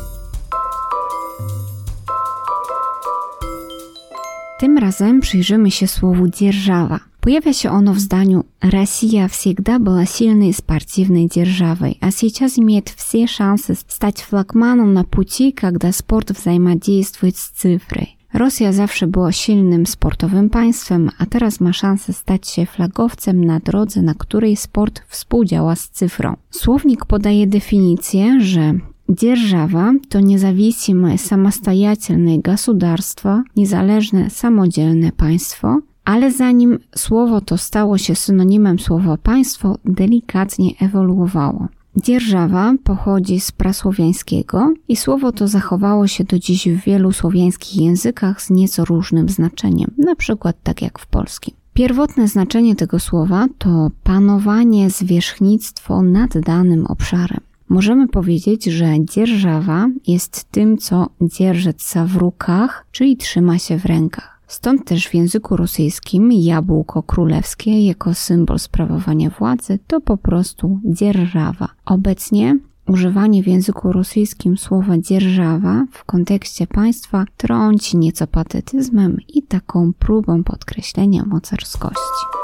Tym razem przyjrzymy się słowu dzierżawa. Pojawia się ono в здaniu «Россия всегда была сильной и спортивной державой, а сейчас имеет все шансы стать флагманом на пути, когда спорт взаимодействует z cyfrой». Rosja zawsze była silnym sportowym państwem, a teraz ma szansę stać się flagowcem na drodze, na której sport współdziała z cyfrą. Słownik podaje definicję, że Держава – to независимое самостоятельное государство, niezależne, samodzielne państwo, ale zanim słowo to stało się synonimem słowa państwo, delikatnie ewoluowało. Dzierżawa pochodzi z prasłowiańskiego i słowo to zachowało się do dziś w wielu słowiańskich językach z nieco różnym znaczeniem, na przykład tak jak w polskim. Pierwotne znaczenie tego słowa to panowanie, zwierzchnictwo nad danym obszarem. Możemy powiedzieć, że dzierżawa jest tym, co dzierżeca w rukach, czyli trzyma się w rękach. Stąd też w języku rosyjskim jabłko królewskie jako symbol sprawowania władzy to po prostu dzierżawa. Obecnie używanie w języku rosyjskim słowa dzierżawa w kontekście państwa trąci nieco patetyzmem i taką próbą podkreślenia mocarskości.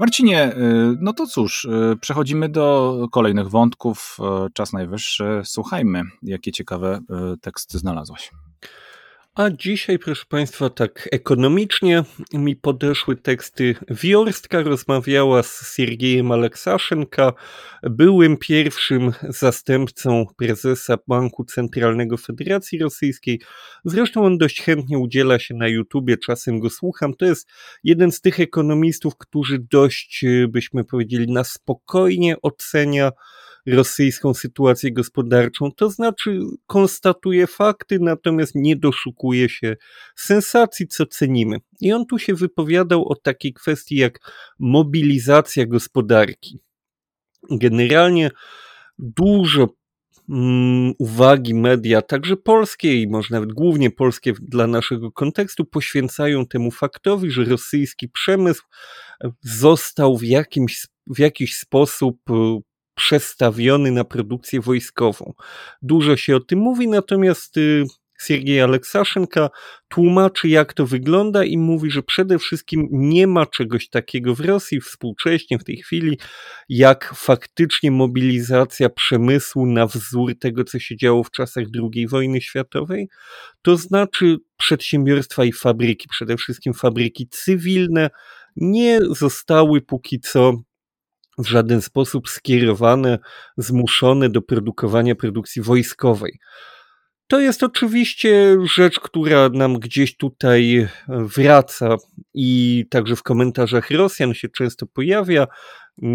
Marcinie, y, no to cóż, y, przechodzimy do kolejnych wątków. Y, czas najwyższy. Słuchajmy, jakie ciekawe teksty znalazłaś. A dzisiaj, proszę Państwa, tak ekonomicznie mi podeszły teksty. Wiorstka rozmawiała z Siergiejem Aleksaszenka, byłym pierwszym zastępcą prezesa Banku Centralnego Federacji Rosyjskiej. Zresztą on dość chętnie udziela się na YouTubie, czasem go słucham. To jest jeden z tych ekonomistów, którzy dość, byśmy powiedzieli, na spokojnie ocenia rosyjską sytuację gospodarczą, to znaczy konstatuje fakty, natomiast nie doszukuje się sensacji, co cenimy. I on tu się wypowiadał o takiej kwestii jak mobilizacja gospodarki. Generalnie dużo mm, uwagi media, także polskie i może nawet głównie polskie dla naszego kontekstu, poświęcają temu faktowi, że rosyjski przemysł został w, jakimś, w jakiś sposób przestawiony na produkcję wojskową. Dużo się o tym mówi, natomiast y, Siergiej Aleksaszenka tłumaczy, jak to wygląda i mówi, że przede wszystkim nie ma czegoś takiego w Rosji współcześnie, w tej chwili, jak faktycznie mobilizacja przemysłu na wzór tego, co się działo w czasach II wojny światowej. To znaczy przedsiębiorstwa i fabryki, przede wszystkim fabryki cywilne, nie zostały póki co w żaden sposób skierowane, zmuszone do produkowania produkcji wojskowej. To jest oczywiście rzecz, która nam gdzieś tutaj wraca i także w komentarzach Rosjan się często pojawia.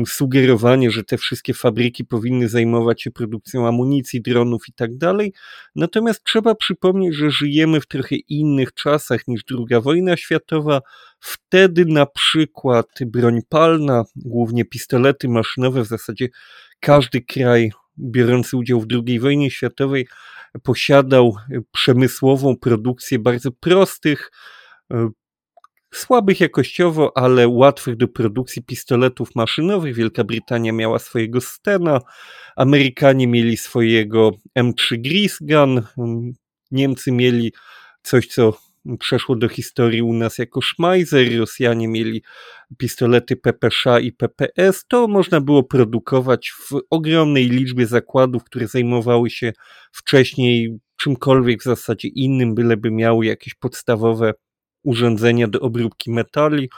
Sugerowanie, że te wszystkie fabryki powinny zajmować się produkcją amunicji, dronów i tak dalej. Natomiast trzeba przypomnieć, że żyjemy w trochę innych czasach niż II wojna światowa. Wtedy na przykład broń palna, głównie pistolety maszynowe, w zasadzie każdy kraj biorący udział w II wojnie światowej posiadał przemysłową produkcję bardzo prostych, e, słabych jakościowo, ale łatwych do produkcji pistoletów maszynowych. Wielka Brytania miała swojego Stena, Amerykanie mieli swojego M3 Grisgun, Niemcy mieli coś, co przeszło do historii u nas jako Schmeiser, Rosjanie mieli pistolety PPSZ i PPS, to można było produkować w ogromnej liczbie zakładów, które zajmowały się wcześniej czymkolwiek w zasadzie innym, byleby miały jakieś podstawowe urządzenia do obróbki metali.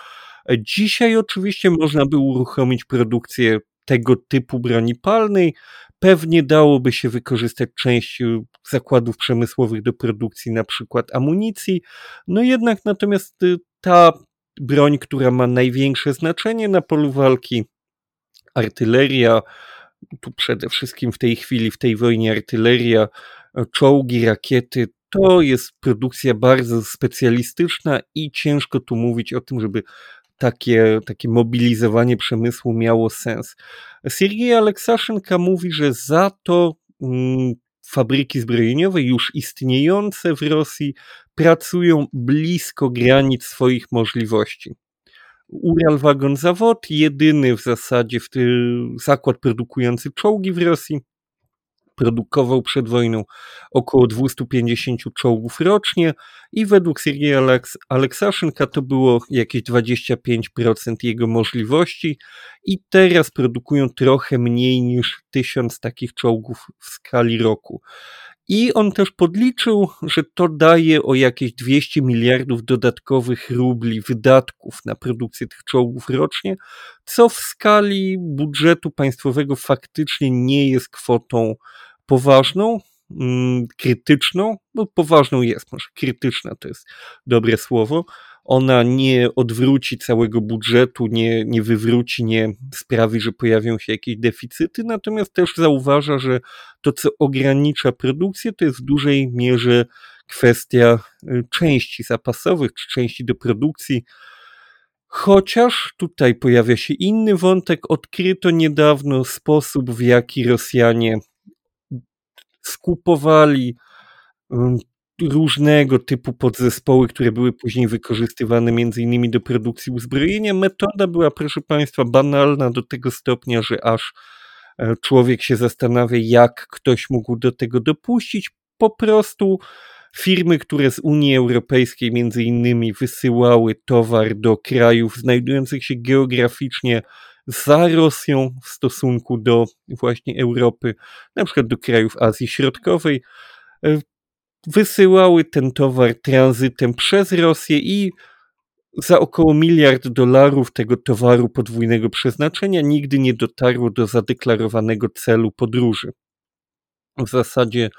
Dzisiaj oczywiście można by uruchomić produkcję tego typu broni palnej. Pewnie dałoby się wykorzystać część y, zakładów przemysłowych do produkcji na przykład amunicji. No jednak natomiast y, ta broń, która ma największe znaczenie na polu walki, artyleria, tu przede wszystkim w tej chwili, w tej wojnie artyleria, czołgi, rakiety, to jest produkcja bardzo specjalistyczna i ciężko tu mówić o tym, żeby takie, takie mobilizowanie przemysłu miało sens. Sergiej Aleksaszenka mówi, że za to mm, fabryki zbrojeniowe już istniejące w Rosji pracują blisko granic swoich możliwości. Ural Zawod, jedyny w zasadzie w tym zakład produkujący czołgi w Rosji, produkował przed wojną około 250 czołgów rocznie i według Sergieja Aleks Aleksaszynka to było jakieś 25% jego możliwości i teraz produkują trochę mniej niż 1000 takich czołgów w skali roku. I on też podliczył, że to daje o jakieś 200 miliardów dodatkowych rubli wydatków na produkcję tych czołgów rocznie, co w skali budżetu państwowego faktycznie nie jest kwotą poważną, mm, krytyczną, no poważną jest, może krytyczna to jest dobre słowo. Ona nie odwróci całego budżetu, nie, nie wywróci, nie sprawi, że pojawią się jakieś deficyty, natomiast też zauważa, że to, co ogranicza produkcję, to jest w dużej mierze kwestia y, części zapasowych czy części do produkcji. Chociaż tutaj pojawia się inny wątek, odkryto niedawno sposób, w jaki Rosjanie skupowali różnego typu podzespoły, które były później wykorzystywane między innymi do produkcji uzbrojenia. Metoda była, proszę Państwa, banalna do tego stopnia, że aż e, człowiek się zastanawia, jak ktoś mógł do tego dopuścić. Po prostu firmy, które z Unii Europejskiej między innymi wysyłały towar do krajów znajdujących się geograficznie za Rosją w stosunku do właśnie Europy, na przykład do krajów Azji Środkowej, e, wysyłały ten towar tranzytem przez Rosję i za około miliard dolarów tego towaru podwójnego przeznaczenia nigdy nie dotarło do zadeklarowanego celu podróży. W zasadzie,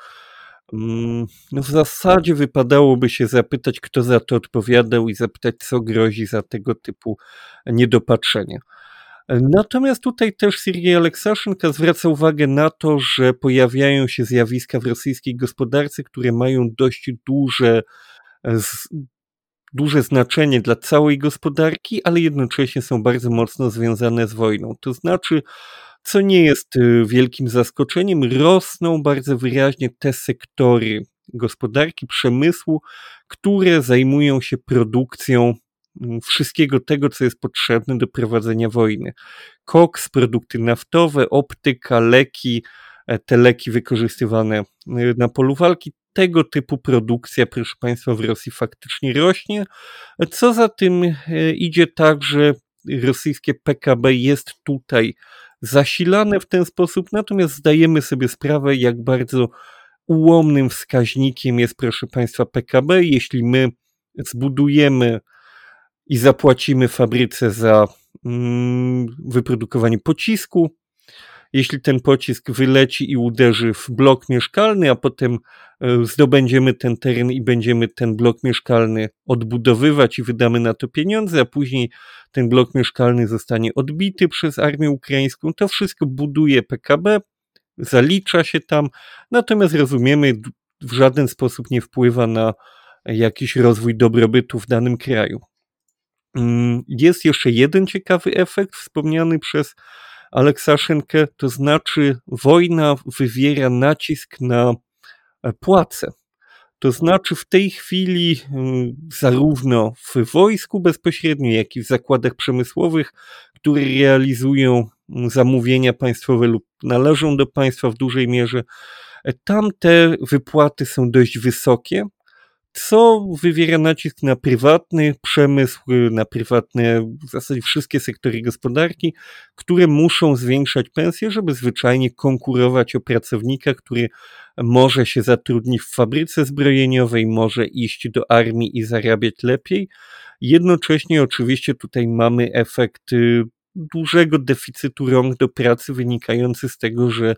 mm, w zasadzie wypadałoby się zapytać, kto za to odpowiadał i zapytać, co grozi za tego typu niedopatrzenia. Natomiast tutaj też Sergiej Aleksaszenka zwraca uwagę na to, że pojawiają się zjawiska w rosyjskiej gospodarce, które mają dość duże, duże znaczenie dla całej gospodarki, ale jednocześnie są bardzo mocno związane z wojną. To znaczy, co nie jest y, wielkim zaskoczeniem, rosną bardzo wyraźnie te sektory gospodarki, przemysłu, które zajmują się produkcją wszystkiego tego, co jest potrzebne do prowadzenia wojny. Koks, produkty naftowe, optyka, leki, e, te leki wykorzystywane e, na polu walki, tego typu produkcja, proszę Państwa, w Rosji faktycznie rośnie. Co za tym e, idzie także rosyjskie PKB jest tutaj zasilane w ten sposób, natomiast zdajemy sobie sprawę, jak bardzo ułomnym wskaźnikiem jest, proszę Państwa, PKB. Jeśli my zbudujemy i zapłacimy fabryce za mm, wyprodukowanie pocisku. Jeśli ten pocisk wyleci i uderzy w blok mieszkalny, a potem e, zdobędziemy ten teren i będziemy ten blok mieszkalny odbudowywać i wydamy na to pieniądze, a później ten blok mieszkalny zostanie odbity przez armię ukraińską, to wszystko buduje PKB, zalicza się tam, natomiast rozumiemy, w żaden sposób nie wpływa na jakiś rozwój dobrobytu w danym kraju. Mm, jest jeszcze jeden ciekawy efekt wspomniany przez Aleksaszenkę, to znaczy wojna wywiera nacisk na e, płace. To znaczy w tej chwili mm, zarówno w wojsku bezpośrednio, jak i w zakładach przemysłowych, które realizują mm, zamówienia państwowe lub należą do państwa w dużej mierze, e, tam te wypłaty są dość wysokie, co wywiera nacisk na prywatny przemysł, na prywatne, w zasadzie wszystkie sektory gospodarki, które muszą zwiększać pensje, żeby zwyczajnie konkurować o pracownika, który może się zatrudnić w fabryce zbrojeniowej, może iść do armii i zarabiać lepiej. Jednocześnie oczywiście tutaj mamy efekt y, dużego deficytu rąk do pracy wynikający z tego, że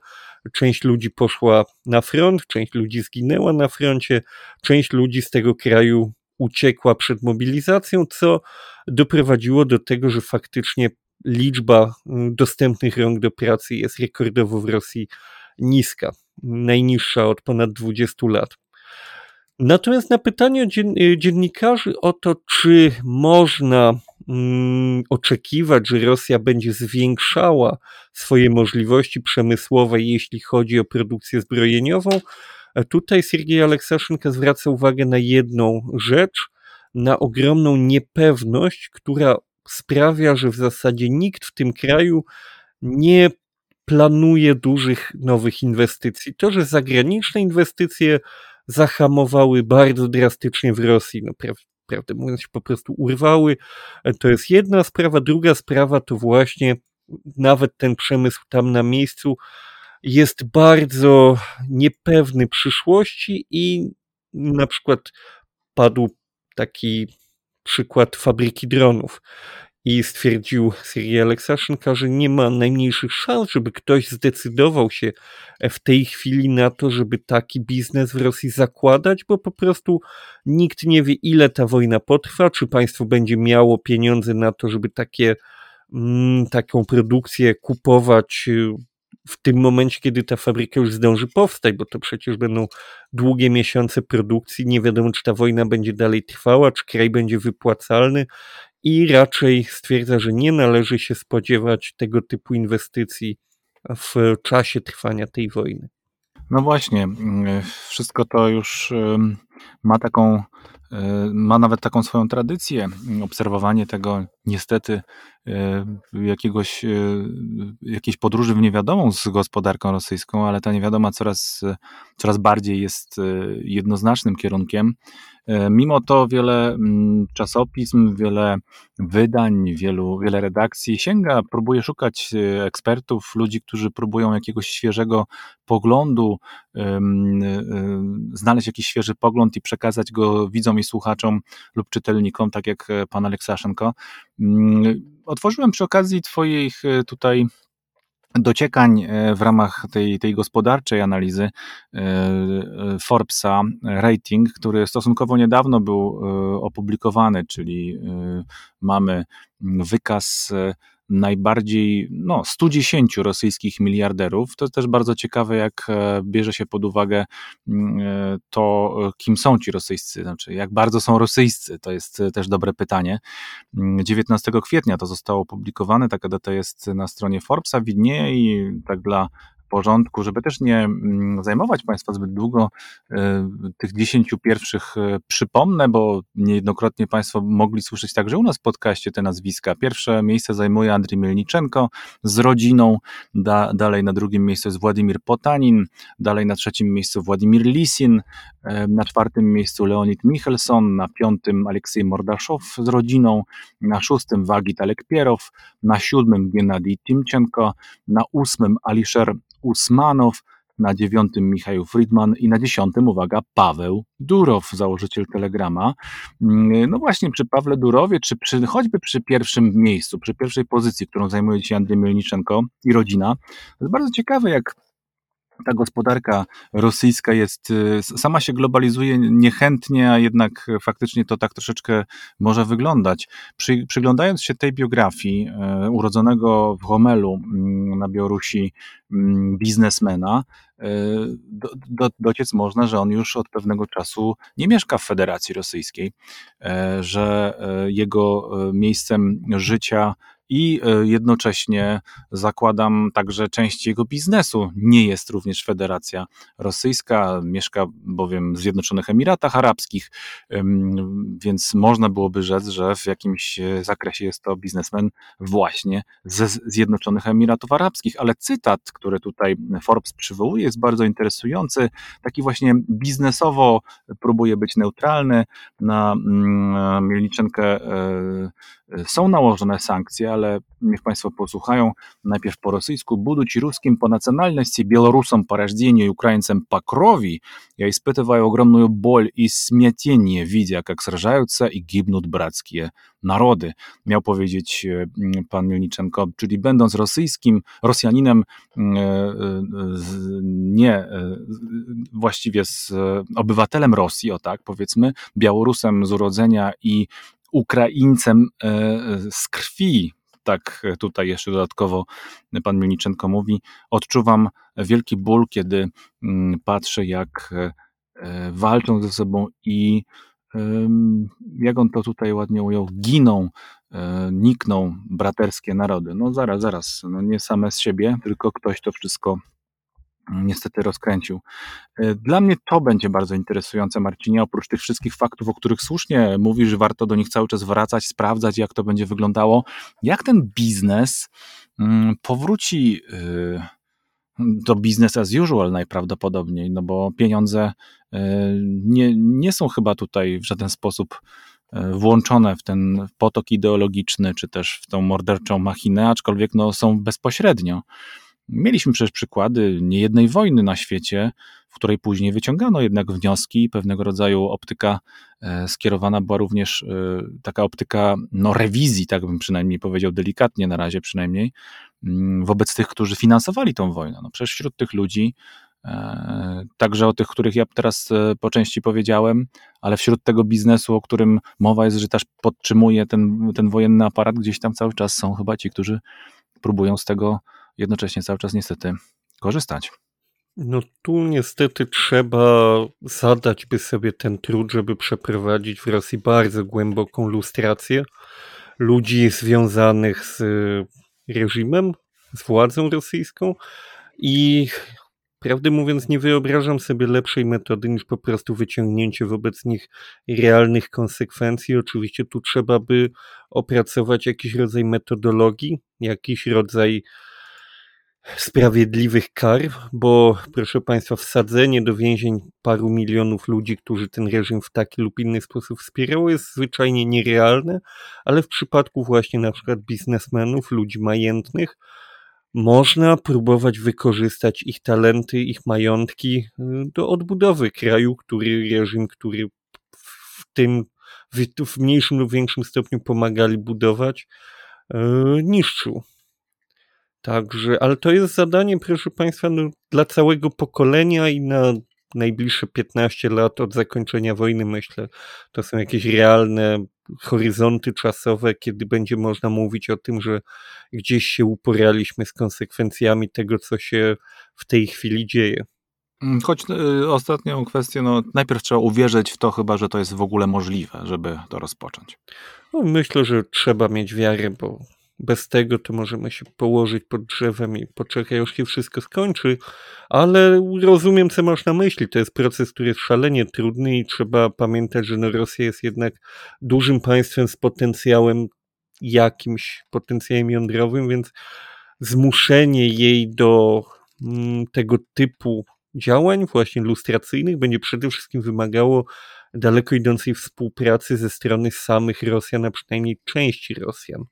część ludzi poszła na front, część ludzi zginęła na froncie, część ludzi z tego kraju uciekła przed mobilizacją, co doprowadziło do tego, że faktycznie liczba y, dostępnych rąk do pracy jest rekordowo w Rosji niska, najniższa od ponad 20 lat. Natomiast na pytanie y, dziennikarzy o to, czy można mm, oczekiwać, że Rosja będzie zwiększała swoje możliwości przemysłowe, jeśli chodzi o produkcję zbrojeniową, e, tutaj Siergiej Aleksaszynka zwraca uwagę na jedną rzecz, na ogromną niepewność, która sprawia, że w zasadzie nikt w tym kraju nie planuje dużych nowych inwestycji. To, że zagraniczne inwestycje zahamowały bardzo drastycznie w Rosji, no prawdę mówiąc się po prostu urwały, to jest jedna sprawa. Druga sprawa to właśnie nawet ten przemysł tam na miejscu jest bardzo niepewny przyszłości i na przykład padł taki przykład fabryki dronów i stwierdził Siri Aleksaszynka, że nie ma najmniejszych szans, żeby ktoś zdecydował się w tej chwili na to, żeby taki biznes w Rosji zakładać, bo po prostu nikt nie wie, ile ta wojna potrwa, czy państwo będzie miało pieniądze na to, żeby takie, mm, taką produkcję kupować y, w tym momencie, kiedy ta fabryka już zdąży powstać, bo to przecież będą długie miesiące produkcji, nie wiadomo, czy ta wojna będzie dalej trwała, czy kraj będzie wypłacalny i raczej stwierdza, że nie należy się spodziewać tego typu inwestycji w czasie trwania tej wojny. No właśnie, wszystko to już ma taką, ma nawet taką swoją tradycję, obserwowanie tego niestety e, jakiegoś, e, jakiejś podróży w niewiadomą z gospodarką rosyjską, ale ta niewiadoma coraz, coraz bardziej jest jednoznacznym kierunkiem. E, mimo to wiele mm, czasopism, wiele wydań, wielu, wiele redakcji sięga, próbuje szukać e, ekspertów, ludzi, którzy próbują jakiegoś świeżego poglądu, e, znaleźć jakiś świeży pogląd i przekazać go widzom i słuchaczom lub czytelnikom, tak jak pan Aleksaszenko. Mm, otworzyłem przy okazji Twoich tutaj dociekań e, w ramach tej, tej gospodarczej analizy e, e, Forbesa rating, który stosunkowo niedawno był opublikowany, czyli mamy wykaz najbardziej no, 110 rosyjskich miliarderów. To jest też bardzo ciekawe, jak e, bierze się pod uwagę mm, e, to, kim są ci rosyjscy, znaczy jak bardzo są rosyjscy. To jest e, też dobre pytanie. 19 mm, kwietnia to zostało opublikowane, taka data jest na stronie Forbesa, widnieje i tak dla porządku, żeby też nie mm, zajmować Państwa zbyt długo e, tych dziesięciu pierwszych e, przypomnę, bo niejednokrotnie Państwo mogli słyszeć także u nas w podcaście te nazwiska. Pierwsze miejsce zajmuje Andrzej Mielniczenko z rodziną, da, dalej na drugim miejscu jest Władimir Potanin, dalej na trzecim miejscu Władimir Lisin, e, na czwartym miejscu Leonid Michelson, na piątym Aleksiej Mordaszow z rodziną, na szóstym Wagit Alekpierow, na siódmym Gennady Timczenko, na ósmym Alisher Usmanow, na dziewiątym Michał Friedman i na dziesiątym, uwaga, Paweł Durow, założyciel Telegrama. Mm, no właśnie, przy Pawle Durowie, czy przy, choćby przy pierwszym miejscu, przy pierwszej pozycji, którą zajmuje dzisiaj Andrzej Mielniczenko i rodzina, to jest bardzo ciekawe, jak ta gospodarka rosyjska jest, y, sama się globalizuje niechętnie, a jednak faktycznie to tak troszeczkę może wyglądać. Przy, przyglądając się tej biografii e, urodzonego w Homelu mm, na Białorusi mm, biznesmena, e, do, do, dociec można, że on już od pewnego czasu nie mieszka w Federacji Rosyjskiej, e, że jego miejscem życia i e, jednocześnie zakładam także część jego biznesu nie jest również Federacja Rosyjska, mieszka bowiem w Zjednoczonych Emiratach Arabskich, więc można byłoby rzec, że w jakimś e, zakresie jest to biznesmen właśnie ze Zjednoczonych Emiratów Arabskich, ale cytat, który tutaj Forbes przywołuje jest bardzo interesujący, taki właśnie biznesowo próbuje być neutralny, na mm, Mielniczenkę e, są nałożone sankcje, ale niech Państwo posłuchają najpierw po rosyjsku. Будучи русским по национальности, белорусом по рождению и украинцем по крови, я испытываю огромную боль и смятение, видя, как сражаются и гибнут братские narody, miał powiedzieć pan Mielniczenko, czyli będąc rosyjskim, Rosjaninem, nie właściwie z obywatelem Rosji, o tak powiedzmy, Białorusem z urodzenia i Ukraińcem e, z krwi, tak tutaj jeszcze dodatkowo pan Milniczenko mówi, odczuwam wielki ból, kiedy mm, patrzę, jak e, walczą ze sobą i jak on to tutaj ładnie ujął, giną, e, nikną braterskie narody. No zaraz, zaraz, no nie same z siebie, tylko ktoś to wszystko niestety rozkręcił. E, dla mnie to będzie bardzo interesujące, Marcinie, oprócz tych wszystkich faktów, o których słusznie mówisz, warto do nich cały czas wracać, sprawdzać, jak to będzie wyglądało. Jak ten biznes mm, powróci y, do business as usual najprawdopodobniej, no bo pieniądze y, nie, nie są chyba tutaj w żaden sposób włączone w ten potok ideologiczny, czy też w tą morderczą machinę, aczkolwiek no, są bezpośrednio. Mieliśmy przecież przykłady niejednej wojny na świecie, w której później wyciągano jednak wnioski, pewnego rodzaju optyka e, skierowana była również e, taka optyka no, rewizji, tak bym przynajmniej powiedział, delikatnie na razie przynajmniej, mm, wobec tych, którzy finansowali tą wojnę. No przecież wśród tych ludzi, e, także o tych, których ja teraz po części powiedziałem, ale wśród tego biznesu, o którym mowa jest, że też podtrzymuje ten, ten wojenny aparat, gdzieś tam cały czas są chyba ci, którzy próbują z tego jednocześnie cały czas niestety korzystać. No tu niestety trzeba zadać by sobie ten trud, żeby przeprowadzić w Rosji bardzo głęboką lustrację ludzi związanych z reżimem, z władzą rosyjską i prawdę mówiąc nie wyobrażam sobie lepszej metody niż po prostu wyciągnięcie wobec nich realnych konsekwencji. Oczywiście tu trzeba by opracować jakiś rodzaj metodologii, jakiś rodzaj sprawiedliwych kar, bo proszę Państwa, wsadzenie do więzień paru milionów ludzi, którzy ten reżim w taki lub inny sposób wspierało, jest zwyczajnie nierealne, ale w przypadku właśnie na przykład biznesmenów, ludzi majętnych, można próbować wykorzystać ich talenty, ich majątki y, do odbudowy kraju, który reżim, który w tym w mniejszym lub większym stopniu pomagali budować, y, niszczył. Także, ale to jest zadanie, proszę Państwa, no, dla całego pokolenia i na najbliższe 15 lat od zakończenia wojny, myślę, to są jakieś realne horyzonty czasowe, kiedy będzie można mówić o tym, że gdzieś się uporaliśmy z konsekwencjami tego, co się w tej chwili dzieje. Mm, choć y, ostatnią kwestię, no najpierw trzeba uwierzyć w to chyba, że to jest w ogóle możliwe, żeby to rozpocząć. No, myślę, że trzeba mieć wiarę, bo bez tego to możemy się położyć pod drzewem i poczekać, aż się wszystko skończy, ale rozumiem, co masz na myśli. To jest proces, który jest szalenie trudny i trzeba pamiętać, że no Rosja jest jednak dużym państwem z potencjałem jakimś, potencjałem jądrowym, więc zmuszenie jej do mm, tego typu działań, właśnie lustracyjnych, będzie przede wszystkim wymagało daleko idącej współpracy ze strony samych Rosjan, a przynajmniej części Rosjan.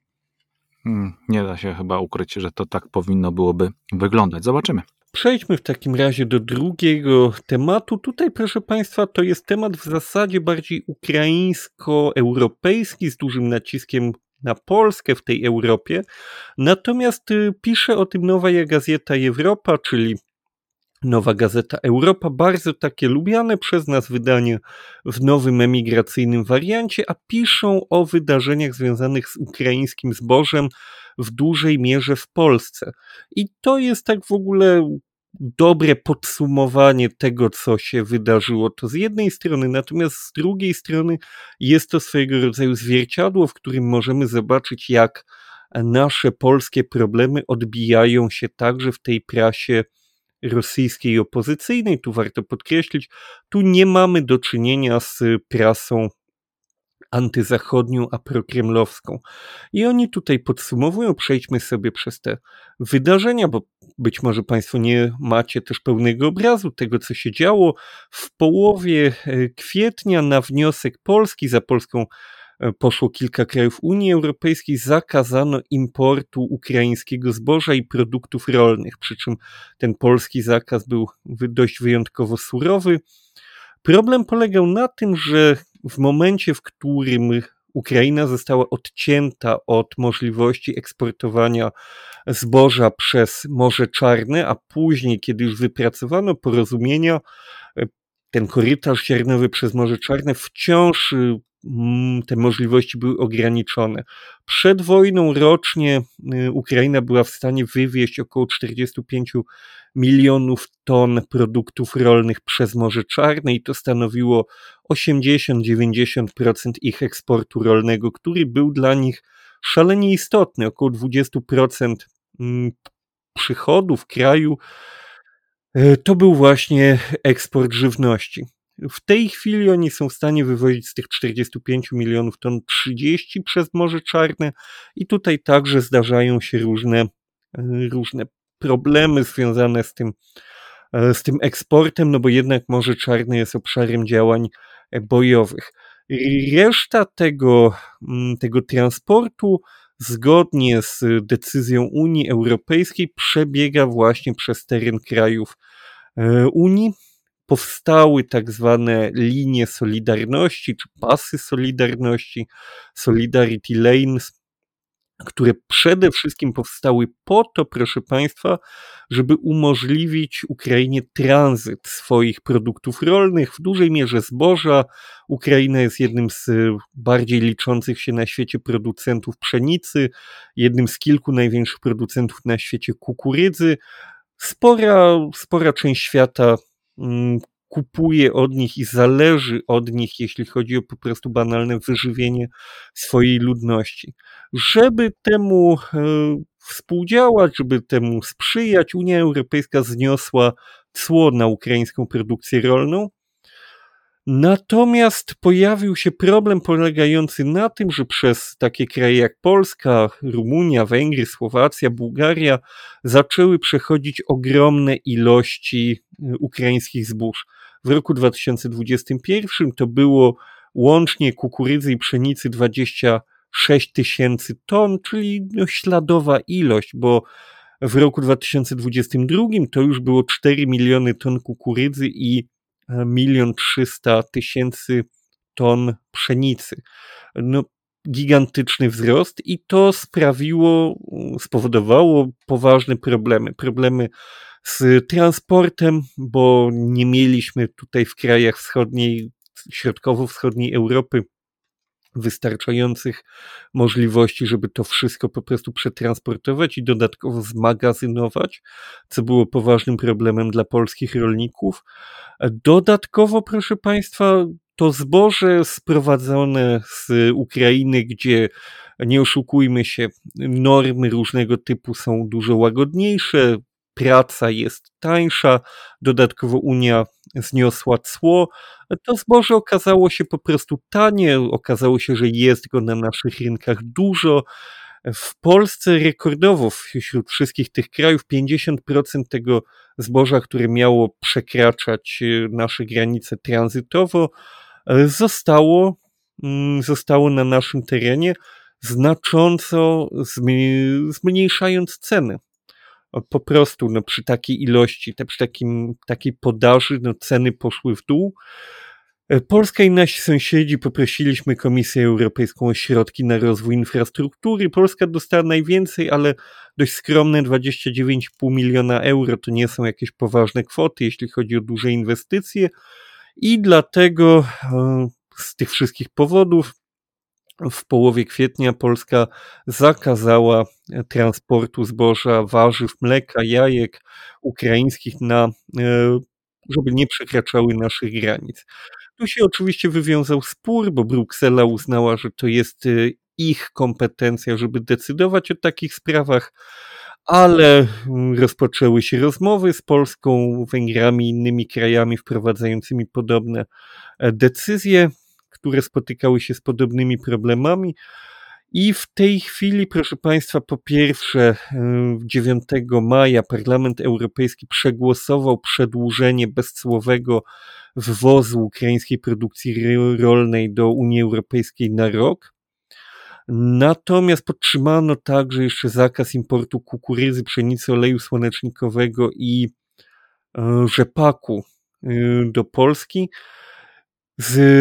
Hmm, nie da się chyba ukryć, że to tak powinno byłoby wyglądać. Zobaczymy. Przejdźmy w takim razie do drugiego tematu. Tutaj, proszę Państwa, to jest temat w zasadzie bardziej ukraińsko-europejski, z dużym naciskiem na Polskę w tej Europie. Natomiast y, pisze o tym Nowa Gazeta Europa, czyli Nowa Gazeta Europa, bardzo takie lubiane przez nas wydanie w nowym emigracyjnym wariancie, a piszą o wydarzeniach związanych z ukraińskim zbożem w dużej mierze w Polsce. I to jest tak w ogóle dobre podsumowanie tego, co się wydarzyło. To z jednej strony, natomiast z drugiej strony jest to swojego rodzaju zwierciadło, w którym możemy zobaczyć, jak nasze polskie problemy odbijają się także w tej prasie rosyjskiej opozycyjnej. Tu warto podkreślić, tu nie mamy do czynienia z prasą antyzachodnią, a prokremlowską. I oni tutaj podsumowują, przejdźmy sobie przez te wydarzenia, bo być może Państwo nie macie też pełnego obrazu tego, co się działo. W połowie e, kwietnia na wniosek Polski za Polską poszło kilka krajów Unii Europejskiej, zakazano importu ukraińskiego zboża i produktów rolnych, przy czym ten polski zakaz był dość wyjątkowo surowy. Problem polegał na tym, że w momencie, w którym Ukraina została odcięta od możliwości eksportowania zboża przez Morze Czarne, a później, kiedy już wypracowano porozumienia, ten korytarz ziarnowy przez Morze Czarne wciąż te możliwości były ograniczone. Przed wojną rocznie y, Ukraina była w stanie wywieźć około 45 milionów ton produktów rolnych przez Morze Czarne i to stanowiło 80-90% ich eksportu rolnego, który był dla nich szalenie istotny. Około 20% mm, przychodów kraju e, to był właśnie eksport żywności. W tej chwili oni są w stanie wywozić z tych 45 milionów ton 30 przez Morze Czarne i tutaj także zdarzają się różne, e, różne problemy związane z tym, e, z tym eksportem, no bo jednak Morze Czarne jest obszarem działań e, bojowych. Reszta tego, mm, tego transportu, zgodnie z decyzją Unii Europejskiej, przebiega właśnie przez teren krajów Unii. Powstały tak zwane linie solidarności, czy pasy solidarności, Solidarity Lanes, które przede wszystkim powstały po to, proszę Państwa, żeby umożliwić Ukrainie tranzyt swoich produktów rolnych, w dużej mierze zboża. Ukraina jest jednym z bardziej liczących się na świecie producentów pszenicy, jednym z kilku największych producentów na świecie kukurydzy. Spora, spora część świata kupuje od nich i zależy od nich, jeśli chodzi o po prostu banalne wyżywienie swojej ludności. Żeby temu e, współdziałać, żeby temu sprzyjać, Unia Europejska zniosła cło na ukraińską produkcję rolną. Natomiast pojawił się problem polegający na tym, że przez takie kraje jak Polska, Rumunia, Węgry, Słowacja, Bułgaria zaczęły przechodzić ogromne ilości e, ukraińskich zbóż. W roku 2021 to było łącznie kukurydzy i pszenicy 26 tysięcy ton, czyli no śladowa ilość, bo w roku 2022 to już było 4 miliony ton kukurydzy i milion 300 tysięcy ton pszenicy. No, gigantyczny wzrost i to sprawiło, spowodowało poważne problemy. Problemy z transportem, bo nie mieliśmy tutaj w krajach wschodniej, środkowo-wschodniej Europy wystarczających możliwości, żeby to wszystko po prostu przetransportować i dodatkowo zmagazynować, co było poważnym problemem dla polskich rolników. Dodatkowo, proszę Państwa, to zboże sprowadzone z Ukrainy, gdzie nie oszukujmy się, normy różnego typu są dużo łagodniejsze, praca jest tańsza, dodatkowo Unia zniosła cło, to zboże okazało się po prostu tanie, okazało się, że jest go na naszych rynkach dużo. W Polsce rekordowo wśród wszystkich tych krajów 50% tego zboża, które miało przekraczać e, nasze granice tranzytowo, zostało, mm, zostało na naszym terenie, znacząco zmniejszając ceny po prostu no, przy takiej ilości, te, przy takim, takiej podaży no, ceny poszły w dół. E, Polska i nasi sąsiedzi poprosiliśmy Komisję Europejską o środki na rozwój infrastruktury. Polska dostała najwięcej, ale dość skromne 29,5 miliona euro. To nie są jakieś poważne kwoty, jeśli chodzi o duże inwestycje. I dlatego e, z tych wszystkich powodów w połowie kwietnia Polska zakazała transportu zboża, warzyw, mleka, jajek ukraińskich na, e, żeby nie przekraczały naszych granic. Tu się oczywiście wywiązał spór, bo Bruksela uznała, że to jest e, ich kompetencja, żeby decydować o takich sprawach, ale rozpoczęły się rozmowy z Polską, Węgrami innymi krajami wprowadzającymi podobne e, decyzje, które spotykały się z podobnymi problemami. I w tej chwili, proszę Państwa, po pierwsze, 9 e, maja Parlament Europejski przegłosował przedłużenie bezcłowego wwozu ukraińskiej produkcji rolnej do Unii Europejskiej na rok. Natomiast podtrzymano także jeszcze zakaz importu kukurydzy, pszenicy, oleju słonecznikowego i e, rzepaku e, do Polski.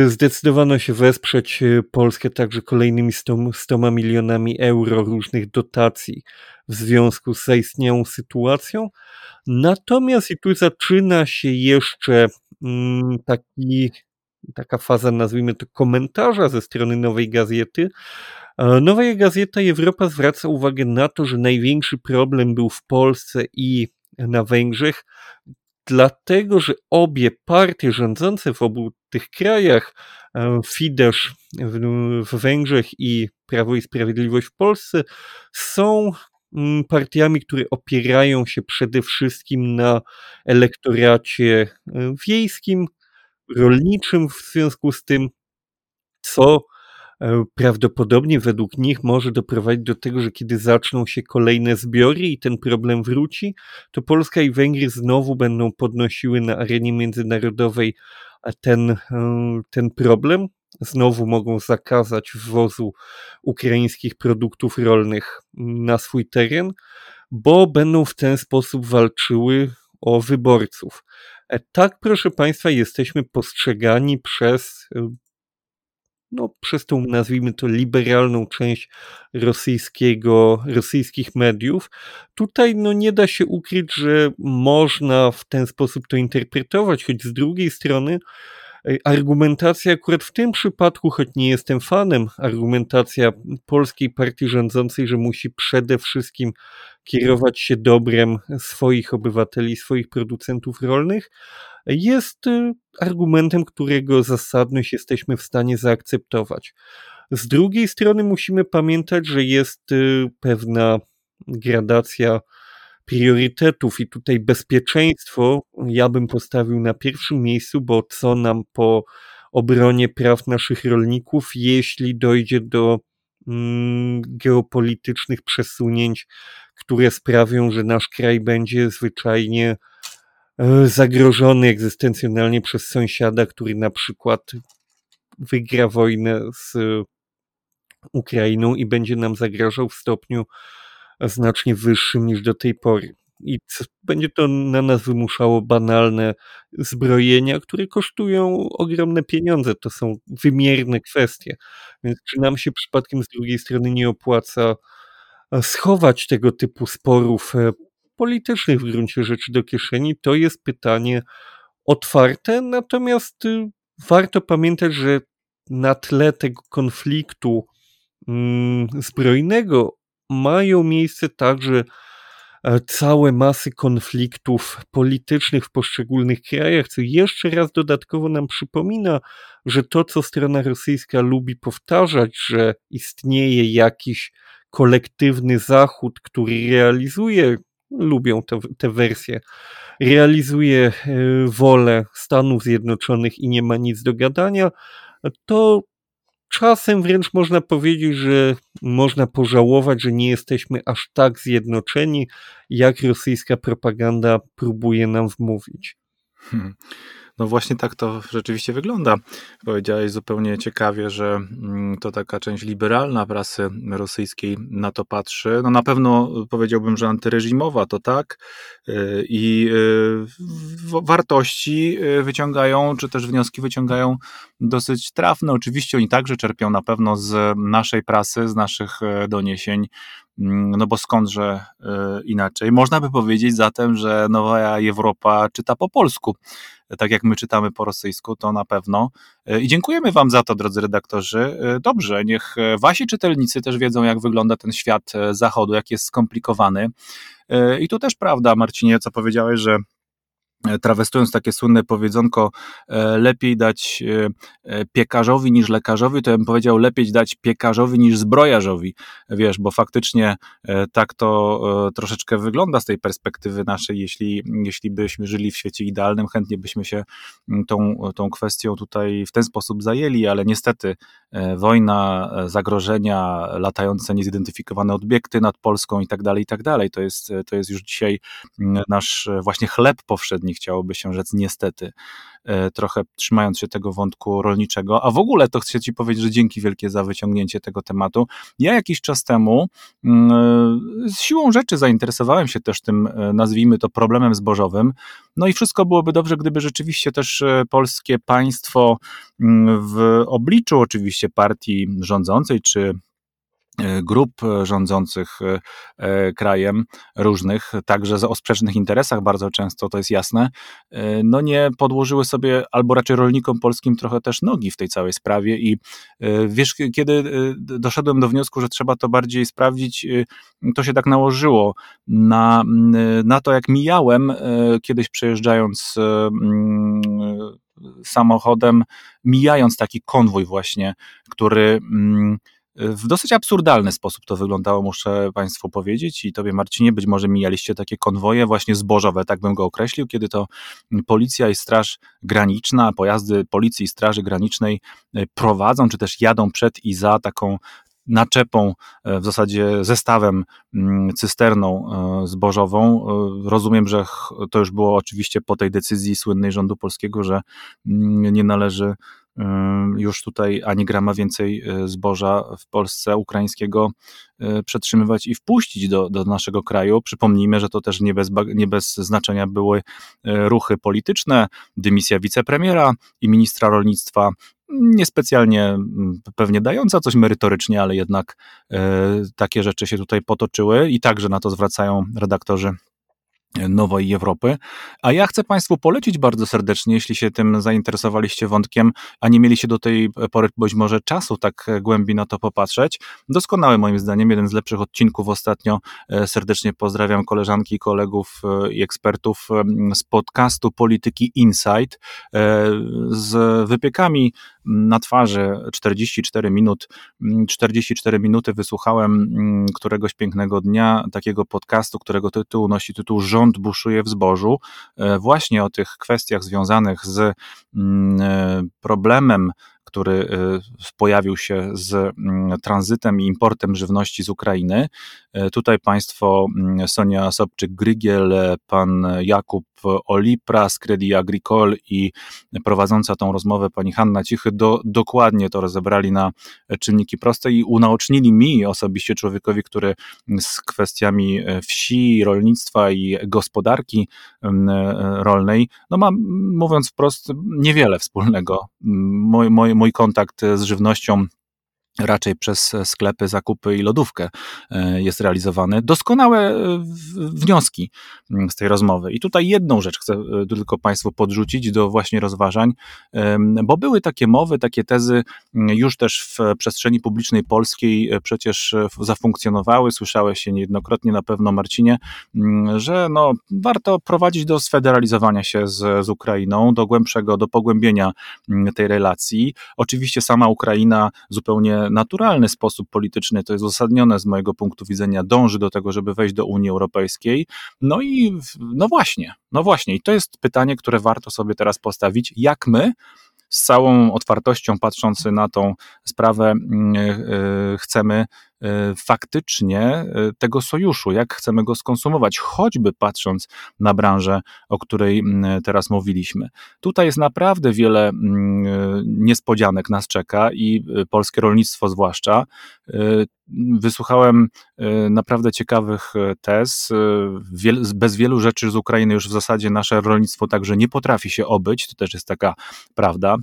Zdecydowano się wesprzeć e, Polskę także kolejnymi 100, 100 milionami euro różnych dotacji w związku z zaistniałą sytuacją. Natomiast i tu zaczyna się jeszcze mm, taki, taka faza, nazwijmy to, komentarza ze strony Nowej Gazety. E, Nowa Gazeta Europa zwraca uwagę na to, że największy problem był w Polsce i na Węgrzech, dlatego że obie partie rządzące w obu tych krajach, e, Fidesz w Węgrzech i Prawo i Sprawiedliwość w Polsce, są mm, partiami, które opierają się przede wszystkim na elektoracie e, wiejskim, rolniczym, w związku z tym, co prawdopodobnie według nich może doprowadzić do tego, że kiedy zaczną się kolejne zbiory i ten problem wróci, to Polska i Węgry znowu będą podnosiły na arenie międzynarodowej ten, e, ten problem. Znowu mogą zakazać wwozu ukraińskich produktów rolnych na swój teren, bo będą w ten sposób walczyły o wyborców. E, tak, proszę Państwa, jesteśmy postrzegani przez no, przez tą, nazwijmy to, liberalną część rosyjskiego, rosyjskich mediów. Tutaj no, nie da się ukryć, że można w ten sposób to interpretować, choć z drugiej strony e, argumentacja akurat w tym przypadku, choć nie jestem fanem, argumentacja polskiej partii rządzącej, że musi przede wszystkim kierować się dobrem swoich obywateli, swoich producentów rolnych, jest y, argumentem, którego zasadność jesteśmy w stanie zaakceptować. Z drugiej strony musimy pamiętać, że jest y, pewna gradacja priorytetów i tutaj bezpieczeństwo ja bym postawił na pierwszym miejscu, bo co nam po obronie praw naszych rolników, jeśli dojdzie do geopolitycznych przesunięć, które sprawią, że nasz kraj będzie zwyczajnie E, zagrożony egzystencjonalnie przez sąsiada, który na przykład wygra wojnę z Ukrainą i będzie nam zagrażał w stopniu znacznie wyższym niż do tej pory. I będzie to na nas wymuszało banalne zbrojenia, które kosztują ogromne pieniądze. To są wymierne kwestie. Więc czy nam się przypadkiem z drugiej strony nie opłaca schować tego typu sporów e, politycznych w gruncie rzeczy do kieszeni, to jest pytanie otwarte, natomiast y, warto pamiętać, że na tle tego konfliktu mm, zbrojnego mają miejsce także e, całe masy konfliktów politycznych w poszczególnych krajach, co jeszcze raz dodatkowo nam przypomina, że to, co strona rosyjska lubi powtarzać, że istnieje jakiś kolektywny Zachód, który realizuje lubią te wersje. Realizuje e, wolę Stanów Zjednoczonych i nie ma nic do gadania, to czasem wręcz można powiedzieć, że można pożałować, że nie jesteśmy aż tak zjednoczeni, jak rosyjska propaganda próbuje nam wmówić. Hmm. No właśnie tak to rzeczywiście wygląda. Powiedziałeś zupełnie ciekawie, że mm, to taka część liberalna prasy rosyjskiej na to patrzy. No na pewno powiedziałbym, że antyreżimowa to tak y, i y, wartości y, wyciągają, czy też wnioski wyciągają dosyć trafne. Oczywiście oni także czerpią na pewno z naszej prasy, z naszych doniesień, mm, no bo skądże inaczej. Można by powiedzieć zatem, że Nowa Europa czyta po polsku tak jak my czytamy po rosyjsku, to na pewno. E, I dziękujemy Wam za to, drodzy redaktorzy. E, dobrze, niech e, Wasi czytelnicy też wiedzą, jak wygląda ten świat zachodu, jak jest skomplikowany. I tu też prawda, Marcinie, co powiedziałeś, że E, trawestując takie słynne powiedzonko, e, lepiej dać e, piekarzowi niż lekarzowi, to ja bym powiedział lepiej dać piekarzowi niż zbrojarzowi, wiesz, bo faktycznie tak to troszeczkę wygląda z tej perspektywy naszej, jeśli, jeśli byśmy żyli w świecie idealnym, chętnie byśmy się tą, tą kwestią tutaj w ten sposób zajęli, ale niestety wojna, zagrożenia, latające niezidentyfikowane obiekty nad Polską i tak dalej, i tak dalej, to jest, to jest już dzisiaj nasz właśnie chleb powszedni chciałoby się rzec niestety, e, trochę trzymając się tego wątku rolniczego. A w ogóle to chcę Ci powiedzieć, że dzięki wielkie za wyciągnięcie tego tematu. Ja jakiś czas temu e, z siłą rzeczy zainteresowałem się też tym, e, nazwijmy to, problemem zbożowym. No i wszystko byłoby dobrze, gdyby rzeczywiście też polskie państwo w obliczu oczywiście partii rządzącej, czy E, grup rządzących e, krajem różnych, także o sprzecznych interesach bardzo często, to jest jasne, e, no nie podłożyły sobie, albo raczej rolnikom polskim trochę też nogi w tej całej sprawie i wiesz, kiedy doszedłem do wniosku, że trzeba to bardziej sprawdzić, to się tak nałożyło na, na to, jak mijałem kiedyś przejeżdżając samochodem, mijając taki konwój właśnie, który w dosyć absurdalny sposób to wyglądało, muszę Państwu powiedzieć i Tobie Marcinie, być może mijaliście takie konwoje właśnie zbożowe, tak bym go określił, kiedy to policja i straż graniczna, pojazdy policji i straży granicznej e, prowadzą, czy też jadą przed i za taką naczepą, e, w zasadzie zestawem, mm, cysterną e, zbożową. Rozumiem, że to już było oczywiście po tej decyzji słynnej rządu polskiego, że mm, nie należy już tutaj ani grama więcej e, zboża w Polsce ukraińskiego e, przetrzymywać i wpuścić do, do naszego kraju. Przypomnijmy, że to też nie bez, nie bez znaczenia były e, ruchy polityczne, dymisja wicepremiera i ministra rolnictwa, niespecjalnie pewnie dająca coś merytorycznie, ale jednak takie rzeczy się tutaj potoczyły i także na to zwracają redaktorzy Nowej Europy. A ja chcę Państwu polecić bardzo serdecznie, jeśli się tym zainteresowaliście wątkiem, a nie mieliście do tej pory być może czasu tak głębiej na to popatrzeć. Doskonały moim zdaniem, jeden z lepszych odcinków ostatnio. E, serdecznie pozdrawiam koleżanki, kolegów e, i ekspertów z podcastu Polityki Insight e, z wypiekami na twarzy 44 minut. 44 minuty wysłuchałem któregoś pięknego dnia takiego podcastu, którego tytuł nosi tytuł Rząd rząd buszuje w zbożu, e, właśnie o tych kwestiach związanych z mm, e, problemem który y, pojawił się z mm, tranzytem i importem żywności z Ukrainy. Y, tutaj państwo mm, Sonia Sobczyk-Grygiel, pan Jakub Olipra z Credit Agricole i prowadząca tą rozmowę pani Hanna Cichy do, dokładnie to rozebrali na czynniki proste i unaocznili mi osobiście człowiekowi, który z kwestiami wsi, rolnictwa i gospodarki mm, rolnej, no ma mówiąc wprost niewiele wspólnego. Mój, mój, mój kontakt z żywnością raczej przez sklepy, zakupy i lodówkę e, jest realizowany. Doskonałe e, wnioski mm, z tej rozmowy. I tutaj jedną rzecz chcę e, tylko Państwu podrzucić do właśnie rozważań, bo były takie mowy, takie tezy mm, już też w przestrzeni publicznej polskiej przecież zafunkcjonowały, słyszałeś się niejednokrotnie na pewno Marcinie, mm, że no, warto prowadzić do sfederalizowania się z, z Ukrainą, do głębszego, do pogłębienia tej relacji. Oczywiście sama Ukraina zupełnie naturalny sposób polityczny, to jest uzasadnione z mojego punktu widzenia, dąży do tego, żeby wejść do Unii Europejskiej. No i no właśnie, no właśnie, i to jest pytanie, które warto sobie teraz postawić, jak my z całą otwartością patrząc na tą sprawę, mm, e, chcemy E, faktycznie e, tego sojuszu, jak chcemy go skonsumować, choćby patrząc na branżę, o której teraz mówiliśmy. Tutaj jest naprawdę wiele niespodzianek nas czeka i e, polskie rolnictwo zwłaszcza. Wysłuchałem naprawdę ciekawych tez. Bez wielu rzeczy z Ukrainy już w zasadzie nasze rolnictwo także nie potrafi się obyć. To też jest taka prawda.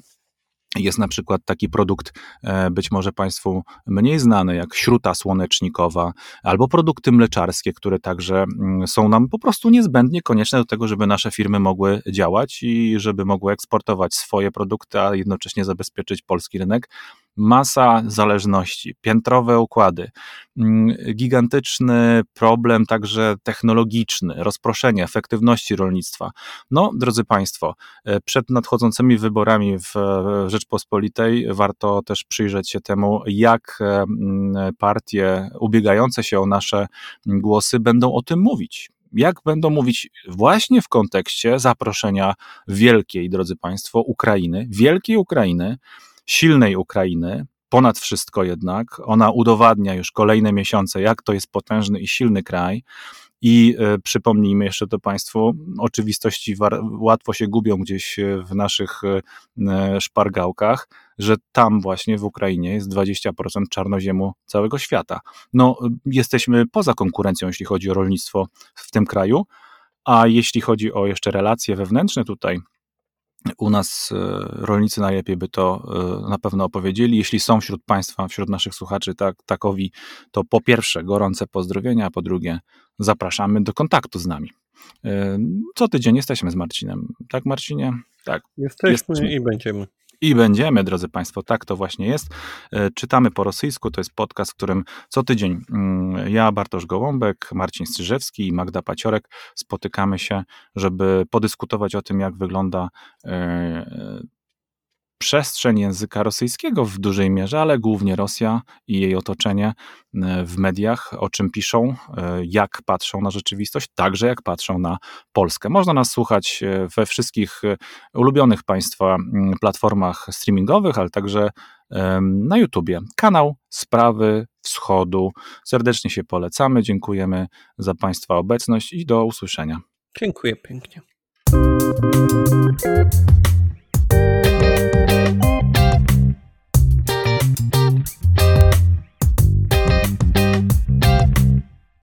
Jest na przykład taki produkt, e, być może Państwu mniej znany, jak śruta słonecznikowa, albo produkty mleczarskie, które także mm, są nam po prostu niezbędnie konieczne do tego, żeby nasze firmy mogły działać i żeby mogły eksportować swoje produkty, a jednocześnie zabezpieczyć polski rynek. Masa zależności, piętrowe układy, mm, gigantyczny problem także technologiczny, rozproszenie efektywności rolnictwa. No, drodzy Państwo, e, przed nadchodzącymi wyborami w Rzeczpospolitej warto też przyjrzeć się temu, jak e, partie ubiegające się o nasze głosy będą o tym mówić jak będą mówić właśnie w kontekście zaproszenia wielkiej, drodzy Państwo, Ukrainy, wielkiej Ukrainy, silnej Ukrainy, ponad wszystko jednak. Ona udowadnia już kolejne miesiące, jak to jest potężny i silny kraj. I y, przypomnijmy jeszcze to Państwu, oczywistości łatwo się gubią gdzieś e, w naszych y, szpargałkach, że tam właśnie w Ukrainie jest 20% czarnoziemu całego świata. No, jesteśmy poza konkurencją, jeśli chodzi o rolnictwo w tym kraju, a jeśli chodzi o jeszcze relacje wewnętrzne tutaj, u nas e, rolnicy najlepiej by to e, na pewno opowiedzieli. Jeśli są wśród Państwa, wśród naszych słuchaczy tak, takowi, to po pierwsze gorące pozdrowienia, a po drugie zapraszamy do kontaktu z nami. E, co tydzień jesteśmy z Marcinem. Tak, Marcinie? Tak. Jesteśmy, jesteśmy. i będziemy. I będziemy, drodzy Państwo, tak to właśnie jest. E, czytamy po rosyjsku, to jest podcast, w którym co tydzień mm, ja, Bartosz Gołąbek, Marcin Strzyżewski i Magda Paciorek spotykamy się, żeby podyskutować o tym, jak wygląda e, przestrzeń języka rosyjskiego w dużej mierze, ale głównie Rosja i jej otoczenie e, w mediach, o czym piszą, e, jak patrzą na rzeczywistość, także jak patrzą na Polskę. Można nas słuchać e, we wszystkich ulubionych Państwa platformach streamingowych, ale także na YouTubie. Kanał Sprawy Wschodu. Serdecznie się polecamy. Dziękujemy za Państwa obecność i do usłyszenia. Dziękuję pięknie.